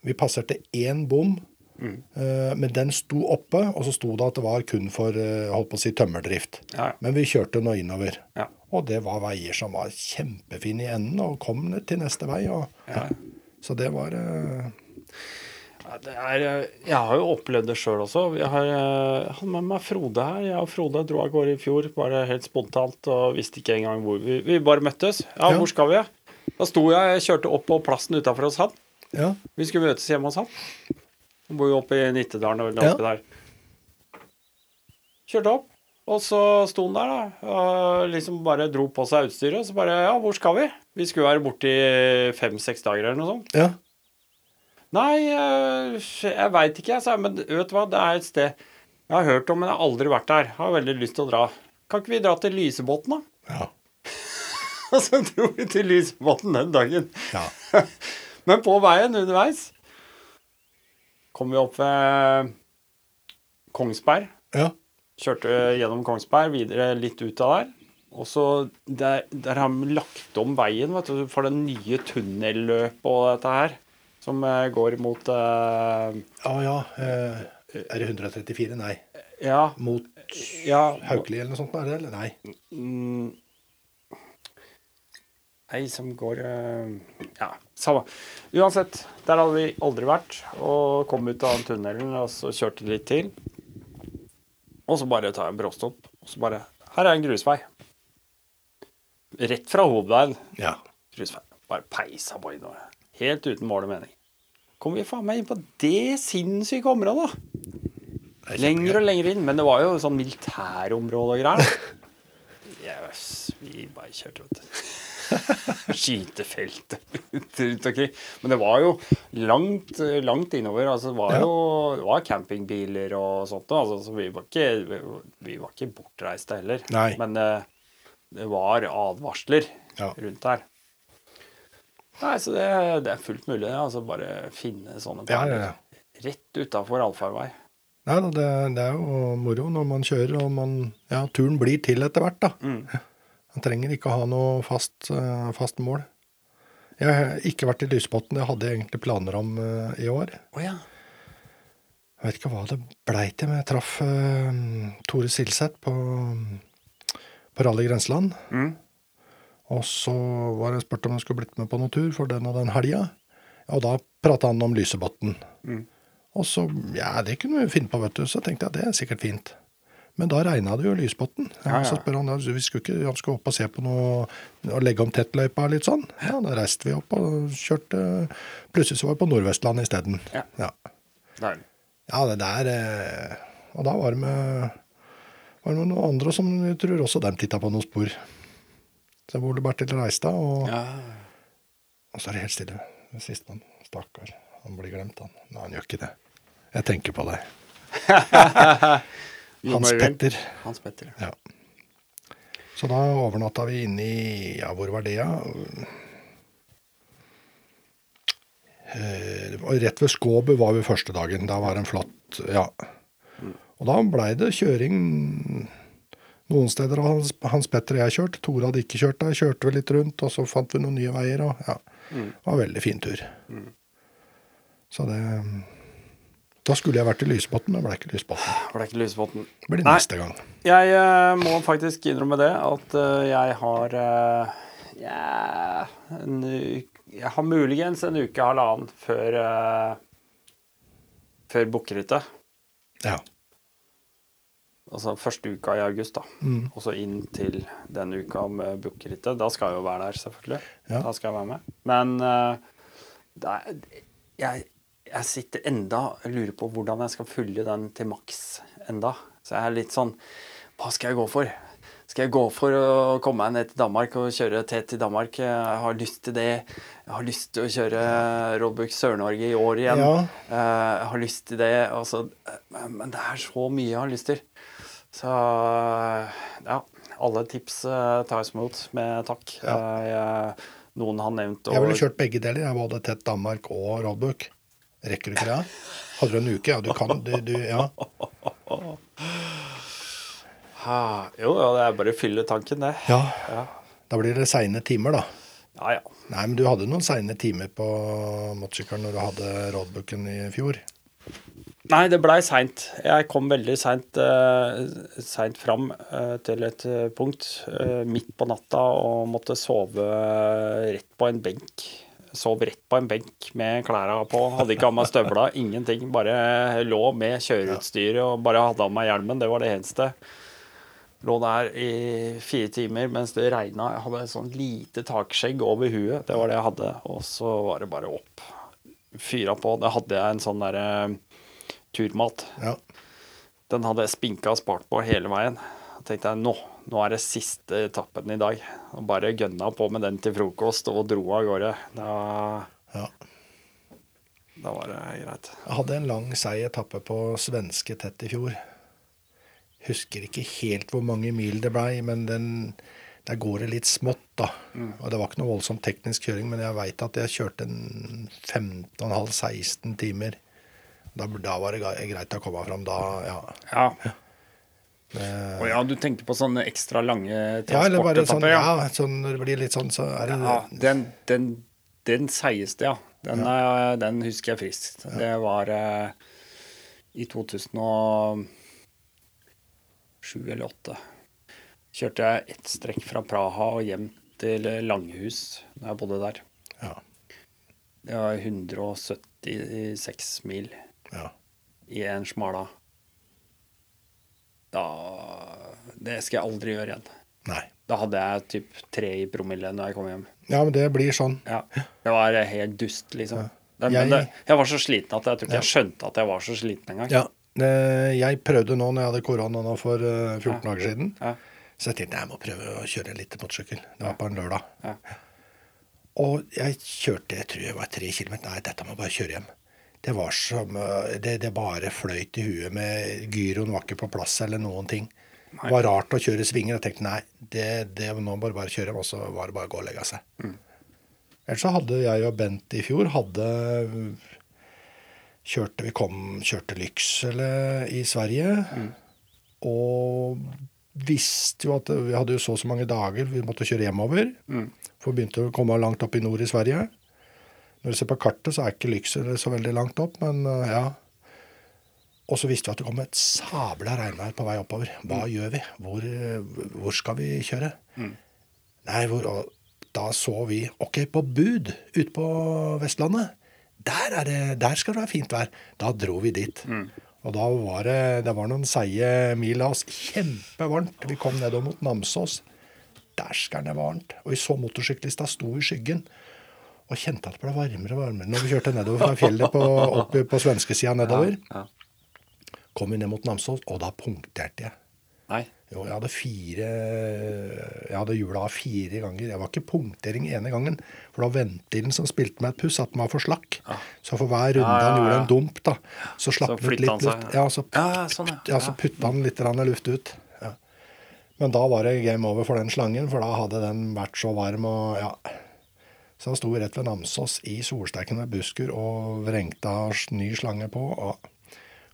Vi passerte én bom, eh, men den sto oppe, og så sto det at det var kun for eh, holdt på å si tømmerdrift. Ja, ja. Men vi kjørte nå innover. Ja. Og det var veier som var kjempefine i enden, og kom ned til neste vei. Og, Ja. Så det var eh, Ja, det er, jeg har jo opplevd det sjøl også. Jeg har hatt med meg Frode her. Jeg og Frode dro av gårde i fjor, bare helt spontant, og visste ikke engang hvor vi Vi bare møttes. Ja, Ja. hvor skal vi? Da sto jeg, jeg kjørte opp på plassen utafor hos han. Ja. Vi skulle møtes hjemme hos han. Han bor jo oppe i Nittedalen og Ja. oppi der. Kjørte opp, og så sto han der, da. Og liksom bare dro på seg utstyret. Og så bare Ja, hvor skal vi? Vi skulle være borte i fem-seks dager eller noe sånt. ja. Nei, eh, jeg veit ikke, jeg, sa jeg. Men vet du hva, det er et sted jeg har hørt om, men jeg har aldri vært der. Har veldig lyst til å dra. Kan ikke vi dra til Lysebotn, da? Ja. Og så dro vi til Lysebotn den dagen. ja. Men på veien underveis kom vi opp ved Kongsberg. ja. Kjørte gjennom Kongsberg, videre litt ut av der. Og så der, der har de lagt om veien vet du, for det nye tunnelløpet og dette her. Som eh, går mot eh, Ja, ja. eh, er det 134? Nei. Ja. Mot ja Haukeli eller noe sånt? Er det, eller? Nei. mm, Ei som går eh, Ja, samme. Uansett, der hadde vi aldri vært. Og kom ut av den tunnelen, og så kjørte litt til. Og så bare tar jeg en bråstopp, og så bare Her er en grusvei. Rett fra hovedveien. Ja. Grusvei. Bare peisa på innover. Helt uten mål og mening. Kom vi faen meg inn på det sinnssyke området, da. Er Lenger og lenger inn. Men det var jo sånn militærområde og greier. Yes, vi bare kjørte, vet du. Skytefeltet rundt omkring. Men det var jo langt, langt innover. Altså, det var jo det var campingbiler og sånt. Altså, så vi var ikke, vi var ikke bortreiste heller. Nei. Men eh, det var advarsler Ja. rundt her. Nei, så det, det er fullt mulig. Altså bare finne sånne Ja, ja, ja. Rett utafor allfarvei. Nei da, det, det er jo moro når man kjører, og man Ja, turen blir til etter hvert, da. Mm. Man trenger ikke ha noe fast, eh, fast mål. Jeg har ikke vært i Lysbotn, det hadde jeg egentlig planer om eh, i år. Oh, ja. Jeg vet ikke hva det blei til, men jeg traff uh, Tore Silseth på, på Rally Grenseland. Mm. Og så var jeg spurt om han skulle blitt med på noen tur for den og den helga. Og da prata han om Lysebotn. Mm. Og så, ja, det kunne vi finne på, vet du. Så tenkte jeg det er sikkert fint. Men da regna det jo Lysbotn. Ja, ja. Så spør han om vi skulle ikke, han skulle opp og se på noe og legge om tettløypa litt sånn. Ja, da reiste vi opp og kjørte Plutselig så var vi på Nordvestlandet isteden. Ja. Ja. Nei. ja, det der eh, Og da var det med var det med noen andre som jeg tror også dem titta på noen spor. Så jeg Ole Bertil Reistad, og, Ja. og så er det helt stille. Sistemann. Stakkar. Han blir glemt, han. Nei, han gjør ikke det. Jeg tenker på deg. Hans Petter. Hans Petter. Ja. Så da overnatta vi inne i Ja, hvor var det, ja? Eh, Rett ved Skåbu var vi første dagen. Da var det en flott Ja. Og da blei det kjøring noen steder. Hans, Hans Petter og jeg kjørte. Tore hadde ikke kjørt der. Kjørte vi litt rundt, og så fant vi noen nye veier. og ja, Det var en veldig fin tur. Så det Da skulle jeg vært i Lysbotn, men ble ikke Lysbotn. Ble ikke Lysbotn. Blir neste gang. Jeg uh, må faktisk innrømme det, at uh, jeg har uh, yeah, en uke Jeg har muligens en uke, halvannen, før uh, Før Bukkerittet. Ja. Altså første uka i august, da. Mm. Og så inn til den uka med Bukkerittet. Da skal jeg jo være der, selvfølgelig. Ja. Da skal jeg være med. Men det er, jeg, jeg sitter enda og lurer på hvordan jeg skal fylle den til maks enda. Så jeg er litt sånn Hva skal jeg gå for? Skal jeg gå for å komme meg ned til Danmark og kjøre tett til Danmark? Jeg har lyst til det. Jeg har lyst til å kjøre Roadbook Sør-Norge i år igjen. Ja. Eh, Jeg har lyst til det. Altså, eh, men det er så mye jeg har lyst til. Så ja. Alle tips eh, tas imot med takk. Ja. Eh, jeg- noen har nevnt og... Jeg ville kjørt begge deler. Jeg både Tett Danmark og Roadbook. Rekker du ikke det? Hadde du en uke? Ja, du kan. Du, du, ja. Ha, Jo, ja, det er bare å fylle tanken, det. ja. Ja. Da blir det seine timer, da. Ja, ja. Nei, men du hadde noen seine timer på motorsykkelen når du hadde roadbooken i fjor. Nei, det blei seint. Jeg kom veldig seint uh, fram uh, til et eh, punkt uh, midt på natta og måtte sove rett på en benk. Sov rett på en benk med klærne på. Hadde ikke av meg støvla, ingenting. Bare lå med kjøreutstyret og bare hadde av meg hjelmen. Det var det eneste. Lå der i fire timer mens det regna. Jeg hadde et sånn lite takskjegg over huet. Det var det jeg hadde. Og så var det bare opp. Fyra på. Da hadde jeg en sånn derre turmat. Ja. Den hadde jeg spinka og spart på hele veien. Da tenkte jeg nå, nå er det siste etappen i dag. Og bare gønna på med den til frokost og dro av gårde. Da, ja. da var det greit. Jeg hadde en lang, seig etappe på svenske tett i fjor. Husker ikke helt hvor mange mil det blei, men den, der går det litt smått, da. Og det var ikke noe voldsomt teknisk kjøring, men jeg veit at jeg kjørte en 15,5-16 timer. Da, da var det greit å komme fram. Da, ja. Ja. Å ja, du tenker på sånne ekstra lange transportetapper? ja, sånn, ja, sånn når det blir litt sånn, så er det Ja, den, den, den seigeste, ja. Den, er- den husker jeg friskt. Det var eh, i 2007 eller 2008. Kjørte jeg ett strekk fra Praha og hjem til Langhus da jeg bodde der. Ja. Det var 176 mil ja. i en smala. Da Det skal jeg aldri gjøre igjen. Nei. Da hadde jeg typ tre i promille når jeg kom hjem. Ja, men det blir sånn. Ja, Det var helt dust, liksom. Det, Jeg- det, jeg var så sliten at jeg tror ikke jeg skjønte at jeg var så sliten engang. Ja. eh, Jeg prøvde nå når jeg hadde korona nå for eh, 14 dager siden. Ja. Så jeg tenkte jeg må prøve å kjøre litt motorsykkel. Det var på en lørdag. Ja. Og jeg kjørte jeg tror jeg var tre kilometer. Nei, dette må jeg bare kjøre hjem. Det var som eh, Det, det bare fløyt i huet med gyroen var ikke på plass eller noen ting. Det var rart å kjøre svinger. Jeg tenkte nei, det, det, nå må du bare kjøre. Og så var det bare å gå og legge seg. Ellers så hadde jeg og Bent i fjor hadde Kjørte vi kom, kjørte Lyksele i Sverige. Og visste jo at vi hadde jo så og så mange dager vi måtte kjøre hjemover. For vi begynte å komme langt opp i nord i Sverige. Når du ser på kartet, så er ikke Lyksele så veldig langt opp, men uh, ja. Og så visste vi at det kom et sabla regnvær på vei oppover. Hva gjør vi? Hvor, uh, hvor skal vi kjøre? Nei, hvor, da så vi OK, på Bud ute på Vestlandet. Der, er det, der skal det være fint vær. Da dro vi dit. Og da var det, det var noen seige mil av oss. Kjempevarmt. Vi kom nedover mot Namsos. Dæsken, det var varmt. Og vi så motorsyklista sto i skyggen. Og kjente at det ble varmere og varmere når vi kjørte nedover fra fjellet på, opp på svenskesida nedover. Ja. Kom vi ned mot Namsos, og da punkterte jeg. Nei. Jo, jeg hadde fire Jeg hadde hjula fire ganger. Jeg var ikke punktering ene gangen. For det var ventilen som spilte meg et puss, at den var for slakk. Så for hver runde Ja, ja, han gjorde en dump, da, så slapp Så den ut litt luft. ja. Ja, så, Ja, sånn, ja. ja, så putta han litt luft ut. Ja. Men da var det game over for den slangen, for da hadde den vært så varm og ja. Så han sto rett ved Namsos i solsteiken med busker og vrengte ny slange på. og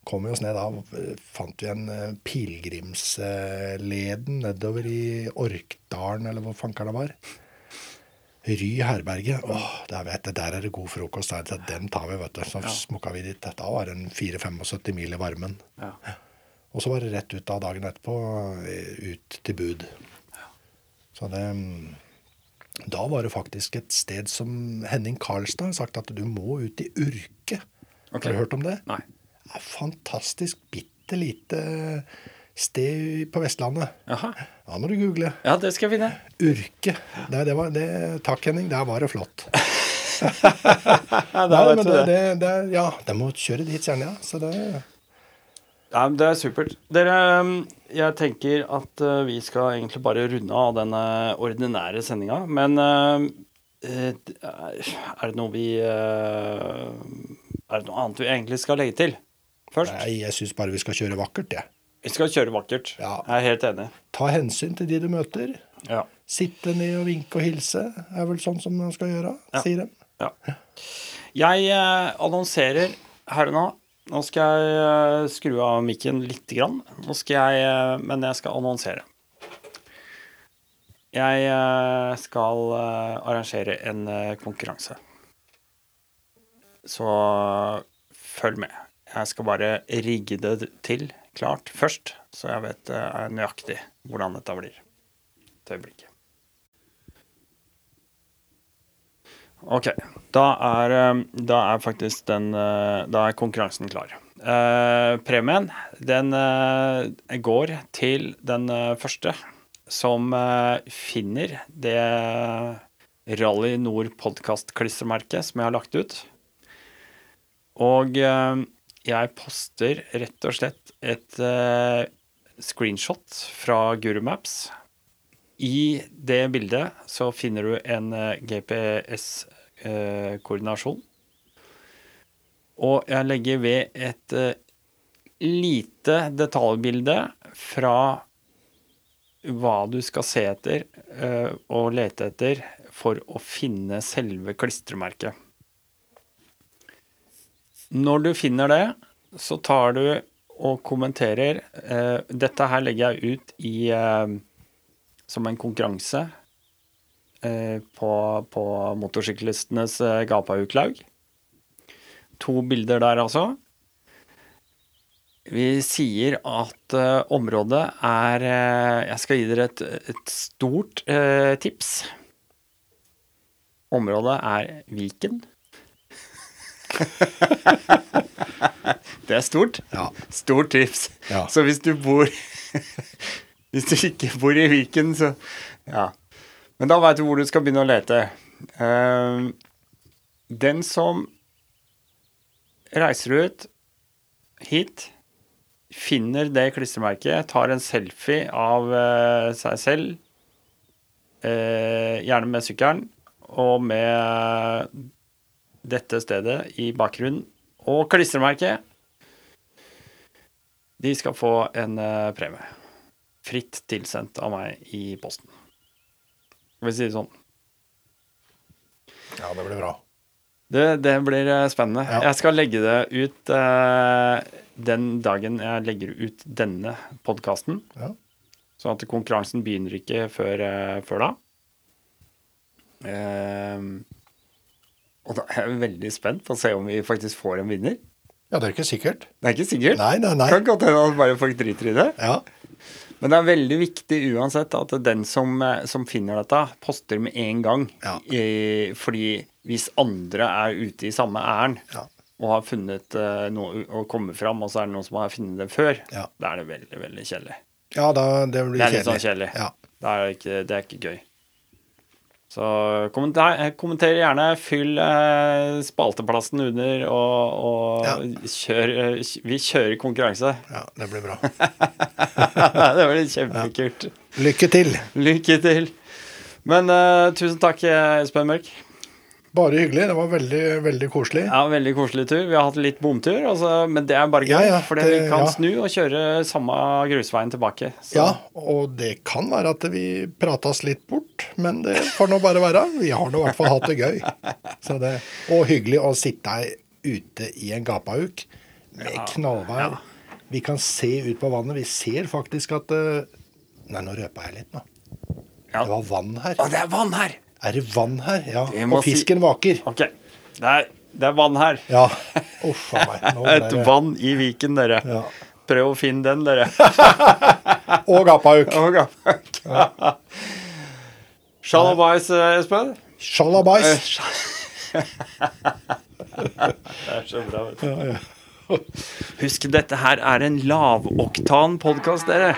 kom vi oss ned da, fant vi en eh, pilegrimsleden nedover i Orkdalen, eller hvor fanker det var. Ry herberge. Åh, der vet jeg, der er det god frokost. Der, den tar vi, vet du. Så smukka vi dit. Da var en 4-75 mil i varmen. Ja. Og så var det rett ut av dagen etterpå, eh, ut til bud. Så det mm, Da var det faktisk et sted som Henning Karlstad har sagt at du må ut i Urke. Okay. Har du hørt om det? Nei. Det er fantastisk bitte lite Sted på Vestlandet. Jaha. Da må du google. Ja, det skal jeg finne. Urke. Nei, det var, det, takk, Henning. Der var det flott. Nei, men det, det, det, ja, de må kjøre dit, kjenner jeg. Så det Ja, det er supert. Dere, um, jeg tenker at uh, vi skal egentlig bare runde av denne ordinære sendinga. Men uh, eh, er det noe vi uh, Er det noe annet vi egentlig skal legge til først? Nei, jeg syns bare vi skal kjøre vakkert, jeg. Vi skal kjøre vakkert. Ja. Jeg er helt enig. Ta hensyn til de du møter. Ja. Sitte ned og vinke og hilse er vel sånn som man skal gjøre, Ja. sier de. ja. Jeg eh, annonserer her og nå. Nå skal jeg eh, skru av mikken lite grann. Nå skal jeg, eh, men jeg skal annonsere. Jeg eh, skal arrangere en konkurranse. Så følg med. Jeg skal bare rigge det til klart først, så jeg vet nøyaktig hvordan dette blir. Et øyeblikk. Ok, da er, eh, da er faktisk den eh, Da er konkurransen klar. Eh, premien, den eh, går til den første som finner det Rally Nord podkast-klistremerket som jeg har lagt ut. Og jeg poster rett og slett et screenshot fra Guru Maps. I det bildet så finner du en GPS-koordinasjon. Og jeg legger ved et eh, lite detaljbilde fra hva du skal se etter eh, og lete etter for å finne selve klistremerket. Når du finner det, så tar du og kommenterer eh, Dette her legger jeg ut i eh, som en konkurranse eh, på, på motorsyklistenes eh. To bilder der, altså. Vi sier at eh, området er eh, Jeg skal gi dere et, et stort eh, tips. Området er Viken. det er stort. Ja. Stort tips. Ja. Så hvis du bor Hvis du ikke bor i Viken, så Ja. Men da veit du hvor du skal begynne å lete. Uh, den som reiser ut hit, finner det klistremerket, tar en selfie av uh, seg selv, uh, gjerne med sykkelen, og med dette stedet i bakgrunnen, og klistremerket, de skal få en premie. Fritt tilsendt av meg i posten. Skal vi si det sånn. Ja, det blir bra. Det, det blir eh, spennende. Ja. Jeg skal legge det ut eh, den dagen jeg legger ut denne podkasten. Ja. Sånn at konkurransen begynner ikke før, eh, før da. Eh, og da er jeg veldig spent på å se om vi faktisk får en vinner. ja, det er ikke sikkert. Det er ikke sikkert. Nei, nei, nei. Kan godt hende at bare folk driter i det. Ja. Men det er veldig viktig uansett at den som, eh, som finner dette, poster med en gang. Ja. I, fordi hvis andre er ute i samme ærend Ja. og har funnet eh, noe og kommer fram, og så er det noen som har funnet det før, Ja. da er det veldig, veldig kjedelig. ja, da det blir Det er litt sånn kjedelig. Ja. Er det, ikke, det er ikke gøy. Så kommenter, eh, kommenter gjerne. Fyll eh, spalteplassen under, og, og Ja. kjør eh, Vi kjører konkurranse. ja, det blir bra. det blir kjempekult. Lykke til. Lykke til. Men eh, tusen takk, eh, Espen Mørk. Bare hyggelig. Det var veldig, veldig koselig. Ja, Veldig koselig tur. Vi har hatt litt bomtur, altså, men det er bare gøy. Ja, ja, fordi vi kan ja. snu og kjøre samme grusveien tilbake. Så. Ja, og det kan være at vi pratas litt bort, men det får nå bare være. Vi har nå i hvert fall hatt det gøy. Så det, og hyggelig å sitte ute i en gapauk med knallvær. Vi kan se ut på vannet. Vi ser faktisk at eh, Nei, nå røpa jeg litt nå. Ja. Det var vann her. Å, det er vann her! Er det vann her? Ja. Og fisken vaker. Ok. Det er, det er vann her. Ja. Uff a meg. Nå Et det vann i Viken, dere. Ja. Prøv å finne den, dere. Og gapauk. Å, Ja. Shalabais, eh, Espen. Sjalabais. Eh, Det er så bra, vet du. Ja, ja. Husk, dette her er en lavoktan podkast, dere.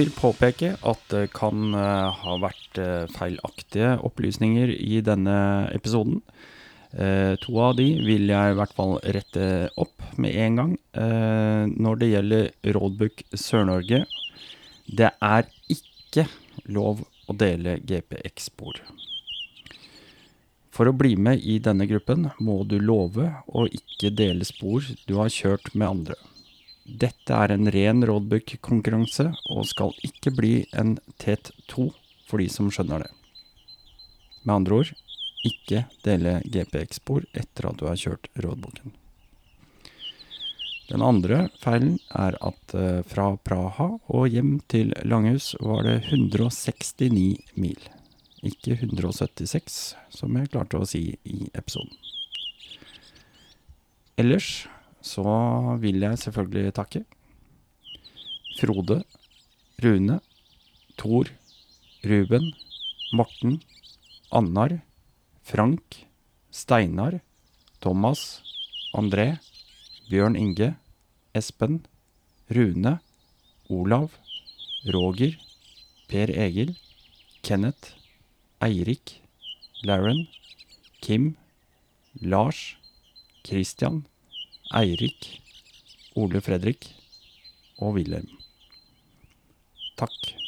Vil påpeke at det kan eh, ha vært eh, feilaktige opplysninger i denne episoden. Eh, to av de vil jeg i hvert fall rette opp med en gang. Når det gjelder Roadbook Sør-Norge, det er ikke lov å dele GPX-spor. For å bli med i denne gruppen må du love å ikke dele spor du har kjørt med andre. Dette er en ren roadbook-konkurranse, og skal ikke bli en TET 2 for de som skjønner det. Med andre ord, ikke dele GPX-spor etter at du har kjørt roadbooken. Den andre feilen er at eh, fra Praha og hjem til Langhus var det 169 mil. Ikke 176, som jeg klarte å si i episoden. Ellers så vil jeg selvfølgelig takke Frode, Rune, Tor, Ruben, Morten, Annar, Frank, Steinar, Thomas, André, Bjørn Inge, Espen, Rune, Olav, Roger, Per Egil, Kenneth, Eirik, Lauren, Kim, Lars, Christian, Eirik, Ole Fredrik og Wilhelm. Takk.